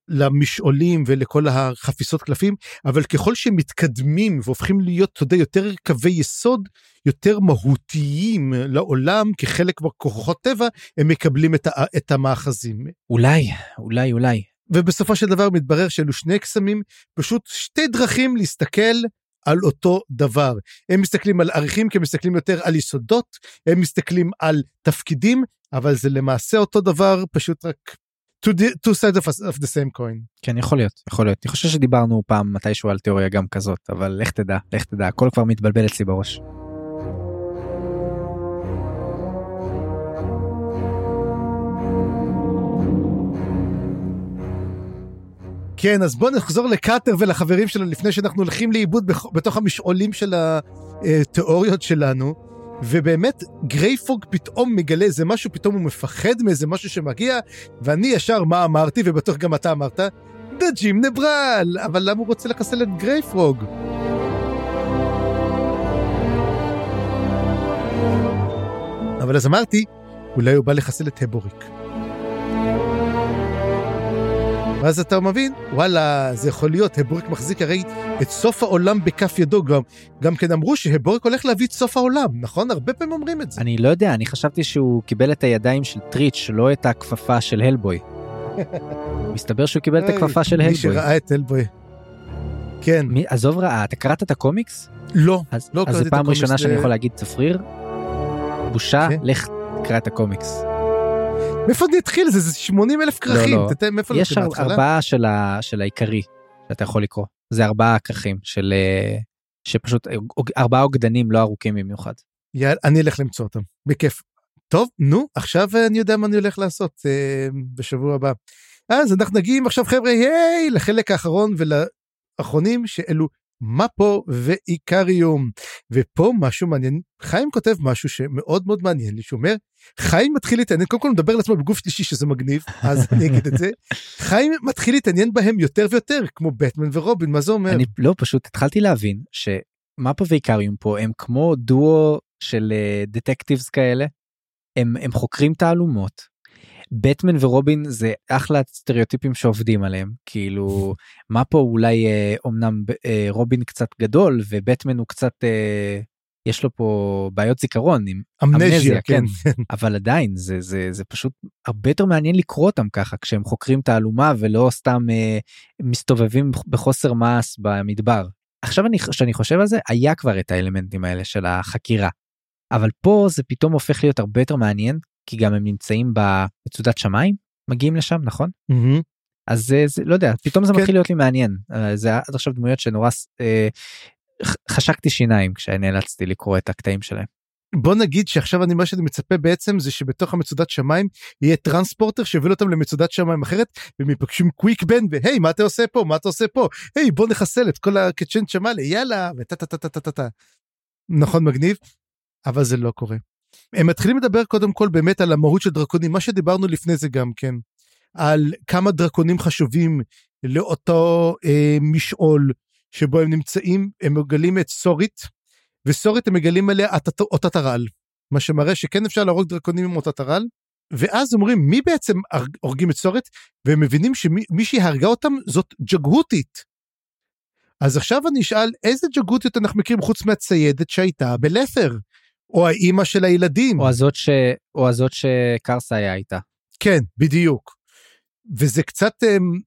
למשעולים ולכל החפיסות קלפים אבל ככל שהם מתקדמים והופכים להיות אתה יודע יותר קווי יסוד יותר מהותיים לעולם כחלק מכוחות טבע הם מקבלים את, את המאחזים. אולי אולי אולי ובסופו של דבר מתברר שאלו שני קסמים פשוט שתי דרכים להסתכל על אותו דבר הם מסתכלים על ערכים כי הם מסתכלים יותר על יסודות הם מסתכלים על תפקידים אבל זה למעשה אותו דבר פשוט רק two, di- two sides of, of the same coin. כן יכול להיות יכול להיות אני חושב שדיברנו פעם מתישהו על תיאוריה גם כזאת אבל לך תדע לך תדע הכל כבר מתבלבל אצלי בראש. כן אז בוא נחזור לקאטר ולחברים שלו לפני שאנחנו הולכים לאיבוד בתוך המשעולים של התיאוריות שלנו. ובאמת גרייפרוג פתאום מגלה איזה משהו פתאום הוא מפחד מאיזה משהו שמגיע ואני ישר מה אמרתי ובטוח גם אתה אמרת דג'ים נברל אבל למה הוא רוצה לחסל את גרייפרוג? אבל אז אמרתי אולי הוא בא לחסל את הבוריק. ואז אתה מבין, וואלה, זה יכול להיות, הבורק מחזיק הרי את סוף העולם בכף ידו גם. גם כן אמרו שהבורק הולך להביא את סוף העולם, נכון? הרבה פעמים אומרים את זה. אני לא יודע אני חשבתי שהוא קיבל את הידיים של טריץ' לא את הכפפה של הלבוי. מסתבר שהוא קיבל את הכפפה של מי הלבוי. שראה את הלבוי. כן, מי, עזוב רעה אתה קראת את הקומיקס? לא. אז, לא אז זו פעם ראשונה שאני ל- יכול להגיד צפריר. בושה כן. לך תקרא את הקומיקס. מאיפה אני אתחיל? זה, זה 80 אלף כרכים. לא. תתן מאיפה יש? ארבעה של, העיקרי שאתה יכול לקרוא זה ארבעה כרכים של אה, שפשוט אוג- ארבעה אוגדנים לא ארוכים במיוחד. יאללה, אני אלך למצוא אותם. בכיף. טוב, נו, עכשיו אה, אני יודע מה אני הולך לעשות אה, בשבוע הבא. אז אנחנו נגיעים עכשיו חבר'ה, היי, לחלק האחרון ולאחרונים שאלו מפו ואיקריום. ופה משהו מעניין, חיים כותב משהו שמאוד מאוד מעניין לי, שהוא אומר, חיים מתחיל להתעניין, קודם כל הוא מדבר לעצמו בגוף שלישי שזה מגניב, אז אני אגיד את זה. חיים מתחיל להתעניין בהם יותר ויותר, כמו בטמן ורובין, מה זה אומר? אני לא פשוט התחלתי להבין שמאפה ואיקריום פה הם כמו דואו של דטקטיבס כאלה. הם, הם חוקרים תעלומות. בטמן ורובין זה אחלה סטריאוטיפים שעובדים עליהם כאילו מה פה אולי אה, אומנם אה, רובין קצת גדול ובטמן הוא קצת אה, יש לו פה בעיות זיכרון עם אמנזיה, אמנזיה, כן. אבל עדיין זה זה זה פשוט הרבה יותר מעניין לקרוא אותם ככה כשהם חוקרים תעלומה ולא סתם אה, מסתובבים בחוסר מעש במדבר. עכשיו אני שאני חושב על זה היה כבר את האלמנטים האלה של החקירה. אבל פה זה פתאום הופך להיות הרבה יותר מעניין כי גם הם נמצאים במצודת שמיים מגיעים לשם נכון מהמם. אז זה, זה לא יודע פתאום זה כן. מתחיל להיות לי מעניין אה, זה עד עכשיו דמויות שנורא אה, חשקתי שיניים כשנאלצתי לקרוא את הקטעים שלהם. בוא נגיד שעכשיו אני מה שאני מצפה בעצם זה שבתוך המצודת שמיים יהיה טרנספורטר שיוביל אותם למצודת שמיים אחרת והם יפגשו עם קוויק בן והי מה אתה עושה פה מה אתה עושה פה היי בוא נחסל את כל הקצ'ן שמאלה יאללה טה טה טה טה טה טה. נכון מגניב אבל זה לא קורה. הם מתחילים לדבר קודם כל באמת על המהות של דרקונים מה שדיברנו לפני זה גם כן על כמה דרקונים חשובים לאותו אה, משעול שבו הם נמצאים הם מגלים את סורית וסורית הם מגלים עליה את- אותת הרעל מה שמראה שכן אפשר להרוג דרקונים עם אותת הרעל ואז אומרים מי בעצם הורגים את סורית והם מבינים שמי שהרגה אותם זאת ג'גהותית. אז עכשיו אני אשאל איזה ג'גהותיות אנחנו מכירים חוץ מהציידת שהייתה בלת'ר או האימא של הילדים או הזאת ש... או הזאת שקרסה היה איתה. כן בדיוק. וזה קצת um,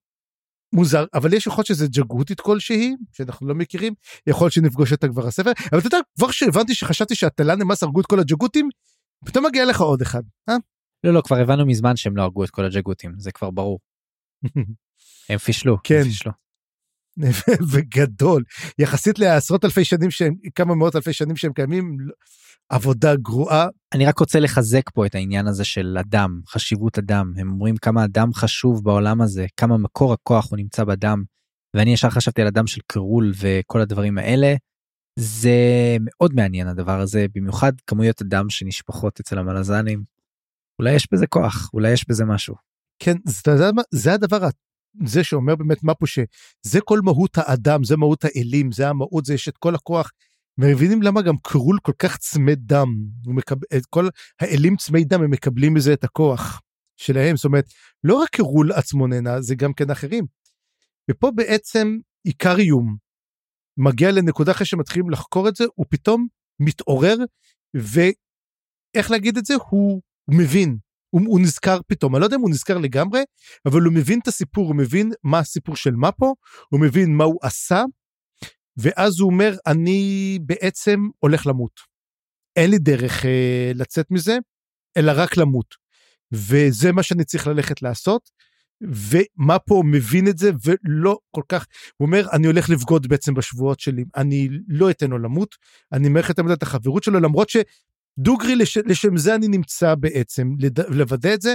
מוזר אבל יש יכול להיות שזה ג'גהותית כלשהי שאנחנו לא מכירים יכול להיות שנפגוש אותה כבר הספר אבל אתה יודע כבר שהבנתי שחשבתי שהתלן נמאס הרגו את כל הג'גהותים פתאום מגיע לך עוד אחד, אה? לא, לא, כבר הבנו מזמן שהם לא הרגו את כל הג'גותים, זה כבר ברור. הם פישלו, כן. הם פישלו. וגדול יחסית לעשרות אלפי שנים שהם כמה מאות אלפי שנים שהם קיימים עבודה גרועה אני רק רוצה לחזק פה את העניין הזה של אדם, חשיבות אדם. הם אומרים כמה אדם חשוב בעולם הזה, כמה מקור הכוח הוא נמצא בדם. ואני ישר חשבתי על אדם של קרול וכל הדברים האלה. זה מאוד מעניין הדבר הזה, במיוחד כמויות אדם שנשפכות אצל המלזנים. אולי יש בזה כוח, אולי יש בזה משהו. כן זה? זה הדבר זה שאומר באמת מה פה שזה כל מהות האדם זה מהות האלים זה המהות זה יש את כל הכוח. מבינים למה גם קרול כל כך צמא דם? הוא מקבל את כל האלים צמאי דם הם מקבלים מזה את הכוח שלהם. זאת אומרת לא רק קרול עצמו נהנה זה גם כן אחרים. ופה בעצם איקריום מגיע לנקודה אחרי שמתחילים לחקור את זה הוא פתאום מתעורר ואיך להגיד את זה? הוא מבין הוא, הוא נזכר פתאום. אני לא יודע אם הוא נזכר לגמרי אבל הוא מבין את הסיפור הוא מבין מה הסיפור של מפו הוא מבין מה הוא עשה ואז הוא אומר אני בעצם הולך למות. אין לי דרך אה, לצאת מזה אלא רק למות. וזה מה שאני צריך ללכת לעשות ומפו מבין את זה ולא כל כך הוא אומר אני הולך לבגוד בעצם בשבועות שלי. אני לא אתן לו למות אני מערכת את החברות שלו למרות שדוגרי לש, לשם זה אני נמצא בעצם לד, לוודא את זה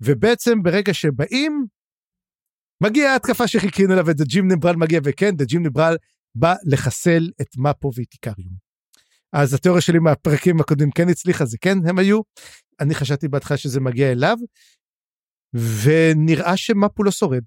ובעצם ברגע שבאים מגיעה ההתקפה שחיכינו לה וזה ג'ים נברל מגיע וכן ג'ים נברל בא לחסל את מפו ואת. אז התיאוריה שלי מהפרקים הקודמים כן הצליחה זה כן הם היו אני חשבתי בהתחלה שזה מגיע אליו ונראה שמפו לא שורד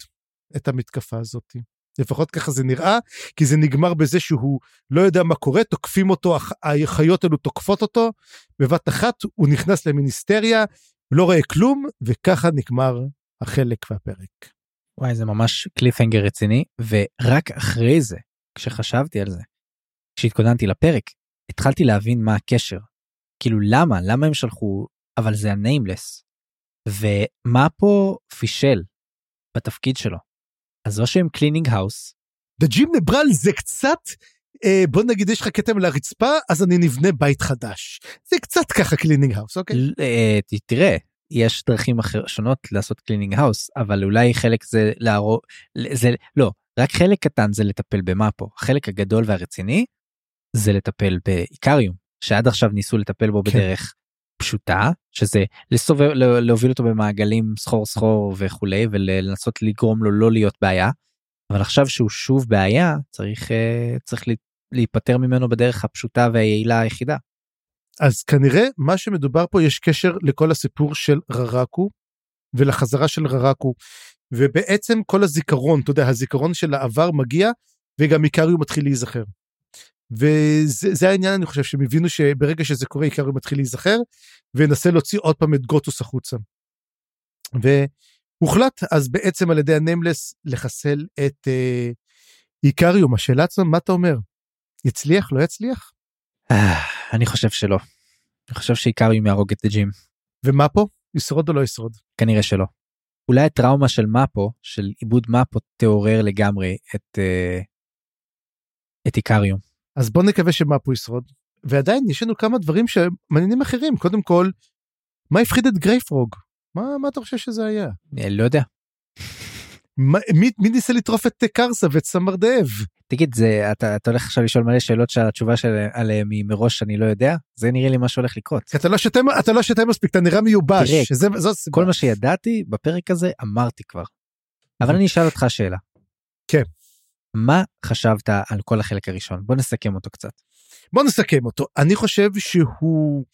את המתקפה הזאת. לפחות ככה זה נראה, כי זה נגמר בזה שהוא לא יודע מה קורה, תוקפים אותו, הח- החיות האלו תוקפות אותו, בבת אחת הוא נכנס למיניסטריה, לא רואה כלום, וככה נגמר החלק והפרק. וואי זה ממש קליפהנגר רציני ורק אחרי זה כשחשבתי על זה כשהתכוננתי לפרק התחלתי להבין מה הקשר. כאילו למה? למה הם שלחו אבל זה הניימלס ומה פה פישל בתפקיד שלו אז או שהם cleaning house בג'ים נברל זה קצת, אה, בוא נגיד יש לך כתם על הרצפה, אז אני נבנה בית חדש. זה קצת ככה cleaning house, אוקיי? אה, תראה יש דרכים אחר שונות לעשות cleaning house אבל אולי חלק זה להרוג זה לא רק חלק קטן זה לטפל במאפו החלק הגדול והרציני זה לטפל באיקריום שעד עכשיו ניסו לטפל בו כן. בדרך פשוטה שזה לסובב לה- להוביל אותו במעגלים סחור סחור וכולי ולנסות לגרום לו לא להיות בעיה. אבל עכשיו שהוא שוב בעיה צריך אה, צריך להיפטר ממנו בדרך הפשוטה והיעילה היחידה. אז כנראה מה שמדובר פה יש קשר לכל הסיפור של ררקו ולחזרה של ררקו ובעצם כל הזיכרון אתה יודע הזיכרון של העבר מגיע וגם איקריו מתחיל להיזכר. וזה זה העניין אני חושב שהם הבינו שברגע שזה קורה איקריו מתחיל להיזכר וינסה להוציא עוד פעם את גוטוס החוצה. והוחלט אז בעצם על ידי הניימלס לחסל את אה, איקריום השאלה עצמה מה אתה אומר יצליח לא יצליח אה, אני חושב שלא. אני חושב שאיקריום יהרוג את הג'ים. ומה פה ישרוד או לא ישרוד. כנראה שלא. אולי הטראומה של מפו של עיבוד מפו תעורר לגמרי את אה, את איקריום. אז בוא נקווה שמאפו ישרוד. ועדיין יש לנו כמה דברים שמעניינים אחרים קודם כל מה הפחיד את גרייפרוג מה מה אתה חושב שזה היה אה, לא יודע. מה, מי, מי ניסה לטרוף את קרסה ואת סמר דב תגיד זה אתה אתה הולך עכשיו לשאול מלא שאלות שהתשובה של עליהם היא מראש אני לא יודע זה נראה לי מה שהולך לקרות. אתה לא שותה אתה לא שותה מספיק אתה נראה מיובש תראה, שזה זו הסיבה. כל מה שידעתי בפרק הזה אמרתי כבר. אבל אני אשאל אותך שאלה. כן. מה חשבת על כל החלק הראשון? בוא נסכם אותו קצת. בוא נסכם אותו. אני חושב שהוא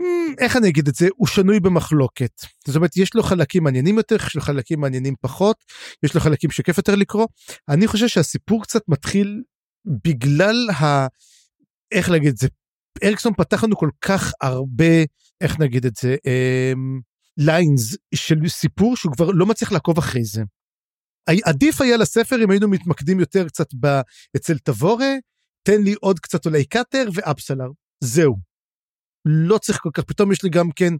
אמ, איך אני אגיד את זה? הוא שנוי במחלוקת. זאת אומרת יש לו חלקים מעניינים יותר יש לו חלקים מעניינים פחות יש לו חלקים שכיף יותר לקרוא. אני חושב שהסיפור קצת מתחיל בגלל ה... איך להגיד את זה? אריקסון פתח לנו כל כך הרבה איך נגיד את זה ליינס של סיפור שהוא כבר לא מצליח לעקוב אחרי זה. עדיף היה לספר אם היינו מתמקדים יותר קצת ב... אצל תבורה תן לי עוד קצת אולי קאטר ואפסלר זהו. לא צריך כל כך פתאום יש לי גם כן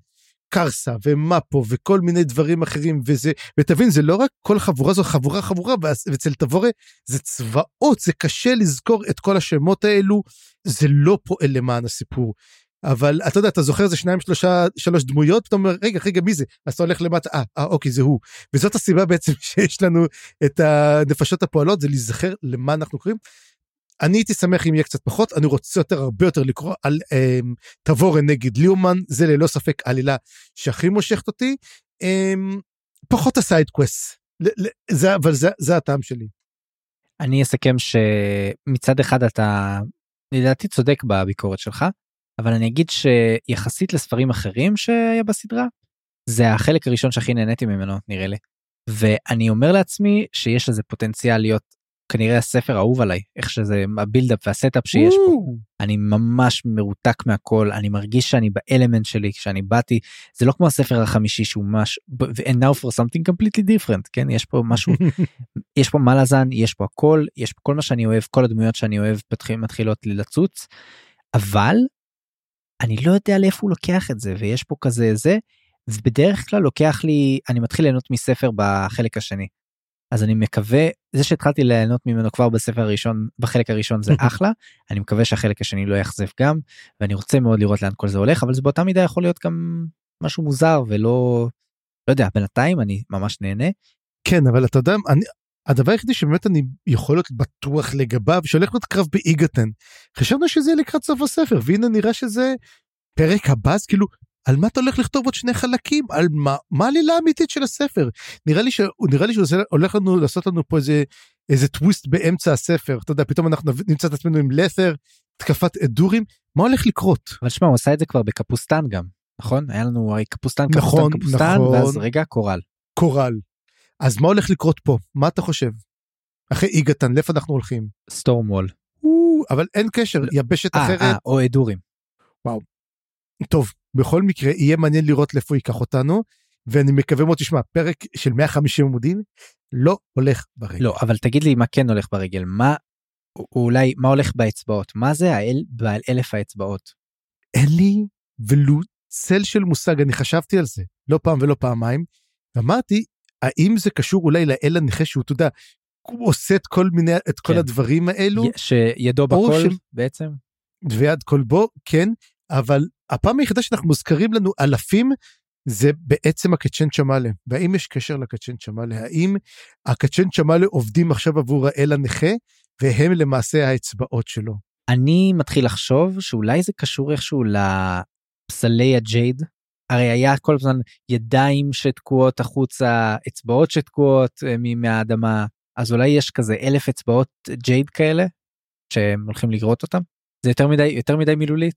קרסה ומפו וכל מיני דברים אחרים וזה ותבין זה לא רק כל חבורה זו חבורה חבורה ואצל תבורה זה צבאות זה קשה לזכור את כל השמות האלו זה לא פועל למען הסיפור. אבל אתה יודע, אתה זוכר איזה שניים, שלושה, שלוש דמויות, אתה אומר, רגע, רגע, מי זה? אז אתה הולך למטה, אה, אה, אוקיי, זה הוא. וזאת הסיבה בעצם שיש לנו את הנפשות הפועלות, זה להיזכר למה אנחנו קוראים. אני הייתי שמח אם יהיה קצת פחות, אני רוצה יותר, הרבה יותר לקרוא על אה, תבור נגד ליאומן, זה ללא ספק עלילה שהכי מושכת אותי. אה, פחות ה side quest, אבל זה, זה הטעם שלי. אני אסכם שמצד אחד אתה לדעתי צודק בביקורת שלך אבל אני אגיד שיחסית לספרים אחרים שהיה בסדרה זה החלק הראשון שהכי נהניתי ממנו נראה לי. ואני אומר לעצמי שיש לזה פוטנציאל להיות כנראה הספר האהוב עליי איך שזה ה buildup וה setup שיש פה. אני ממש מרותק מהכל אני מרגיש שאני באלמנט שלי כשאני באתי. זה לא כמו הספר החמישי שהוא ממש and now for something completely different כן? יש פה משהו יש פה מלאזן יש פה הכל יש פה כל מה שאני אוהב כל הדמויות שאני אוהב מתחילות לצוץ. אבל אני לא יודע לאיפה הוא לוקח את זה ויש פה כזה זה ובדרך כלל לוקח לי אני מתחיל ליהנות מספר בחלק השני. אז אני מקווה זה שהתחלתי ליהנות ממנו כבר בספר הראשון בחלק הראשון זה אחלה אני מקווה שהחלק השני לא יאכזב גם ואני רוצה מאוד לראות לאן כל זה הולך אבל זה באותה מידה יכול להיות גם משהו מוזר ולא לא יודע בינתיים אני ממש נהנה. כן אבל אתה יודע אני הדבר היחידי שבאמת אני יכול להיות בטוח לגביו שהולך להיות קרב באיגתן חשבנו שזה יהיה לקראת סוף הספר והנה נראה שזה פרק הבא אז כאילו על מה אתה הולך לכתוב עוד שני חלקים על מה מה העלילה האמיתית של הספר נראה לי שהוא נראה לי שהוא הולך לנו לעשות לנו פה איזה איזה טוויסט באמצע הספר אתה יודע פתאום אנחנו נמצא את עצמנו עם לת'ר תקפת אדורים מה הולך לקרות. אבל שמע הוא עשה את זה כבר בקפוסטן גם נכון היה לנו הרי קפוסטן קפוסטן נכון, קפוסטן נכון. ואז רגע קורל. קורל. אז מה הולך לקרות פה מה אתה חושב. אחרי איגתן לאיפה אנחנו הולכים. סטורם וול. אבל אין קשר יבשת 아, אה, אחרת. 아, אה, או אדורים. וואו. טוב בכל מקרה יהיה מעניין לראות לאיפה ייקח אותנו ואני מקווה מאוד תשמע פרק של 150 עמודים לא הולך ברגל. לא אבל תגיד לי מה כן הולך ברגל מה אולי מה הולך באצבעות מה זה האל בעל אלף האצבעות. אין לי ולו צל של מושג אני חשבתי על זה לא פעם ולא פעמיים. אמרתי האם זה קשור אולי לאל הנכה שהוא אתה יודע הוא עושה את כל מיני את כל כן. הדברים האלו? שידו בכל ש... בעצם? ויד כל בו כן אבל הפעם היחידה שאנחנו מוזכרים לנו אלפים זה בעצם הקצ'ן צ'מאלה. והאם יש קשר לקצ'ן צ'מאלה? האם הקצ'ן צ'מאלה עובדים עכשיו עבור האל הנכה והם למעשה האצבעות שלו. אני מתחיל לחשוב שאולי זה קשור איכשהו לפסלי הג'ייד הרי היה כל הזמן ידיים שתקועות החוצה אצבעות שתקועות אה, מהאדמה אז אולי יש כזה אלף אצבעות ג'ייד כאלה שהם הולכים לגרות אותם זה יותר מדי יותר מדי מילולית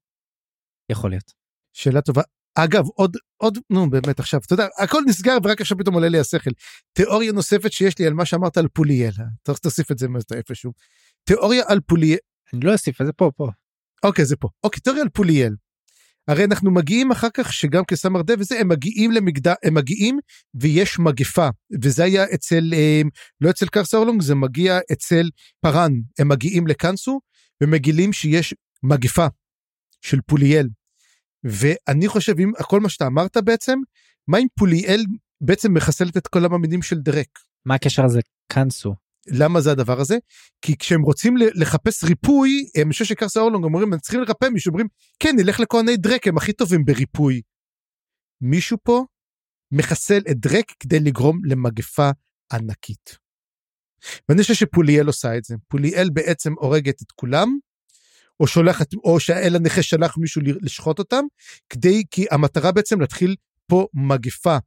יכול להיות. שאלה טובה. אגב עוד עוד נו באמת עכשיו אתה יודע הכל נסגר ורק עכשיו פתאום עולה לי השכל. תיאוריה נוספת שיש לי על מה שאמרת על פוליאל צריך תוסיף את זה איפשהו. תיאוריה על פוליאל. אני לא אוסיף זה פה פה. אוקיי זה פה. אוקיי תיאוריה על פוליאל. הרי אנחנו מגיעים אחר כך שגם כשסמר דב וזה הם מגיעים למגדל הם מגיעים ויש מגפה וזה היה אצל הם, לא אצל קרסה אורלונג זה מגיע אצל פארן הם מגיעים לקאנסו ומגילים שיש מגפה של פוליאל. ואני חושב אם כל מה שאתה אמרת בעצם מה אם פוליאל בעצם מחסלת את כל המאמינים של דרק. מה הקשר הזה קאנסו? למה זה הדבר הזה? כי כשהם רוצים לחפש ריפוי, הם חושב שקרסה אורלונג אומרים, הם צריכים לרפא מישהו, אומרים, כן, נלך לכהני דרק, הם הכי טובים בריפוי. מישהו פה מחסל את דרק כדי לגרום למגפה ענקית. ואני חושב שפוליאל עושה את זה. פוליאל בעצם הורגת את כולם, או שולחת, או שהאל הנכה שלח מישהו לשחוט אותם, כדי, כי המטרה בעצם להתחיל פה מגפה.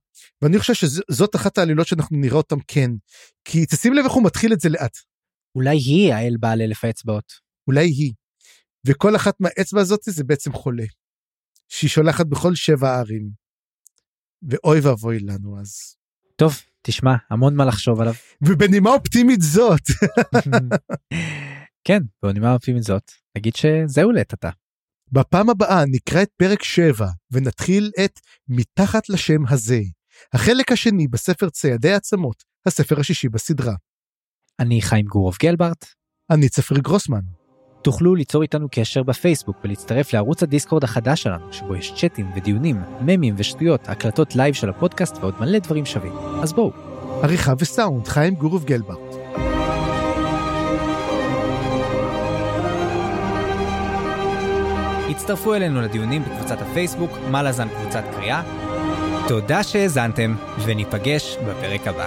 ואני חושב שזאת אחת העלילות שאנחנו נראה אותם כן. כי תשים לב איך הוא מתחיל את זה לאט. אולי היא האל בעל אלף האצבעות. אולי היא. וכל אחת מהאצבע הזאת זה בעצם חולה. שהיא שולחת בכל שבע ערים. ואוי ואבוי לנו אז. טוב, תשמע, המון מה לחשוב עליו. ובנימה אופטימית זאת. כן, בנימה אופטימית זאת, נגיד שזהו לעת עתה. בפעם הבאה נקרא את פרק 7 ונתחיל את מתחת לשם הזה, החלק השני בספר ציידי עצמות, הספר השישי בסדרה. אני חיים גורוב גלברט. אני צפרי גרוסמן. תוכלו ליצור איתנו קשר בפייסבוק ולהצטרף לערוץ הדיסקורד החדש שלנו, שבו יש צ'אטים ודיונים, ממים ושטויות, הקלטות לייב של הפודקאסט ועוד מלא דברים שווים. אז בואו. עריכה וסאונד חיים גורוב גלברט. הצטרפו אלינו לדיונים בקבוצת הפייסבוק, מה לזן קבוצת קריאה. תודה שהאזנתם, וניפגש בפרק הבא.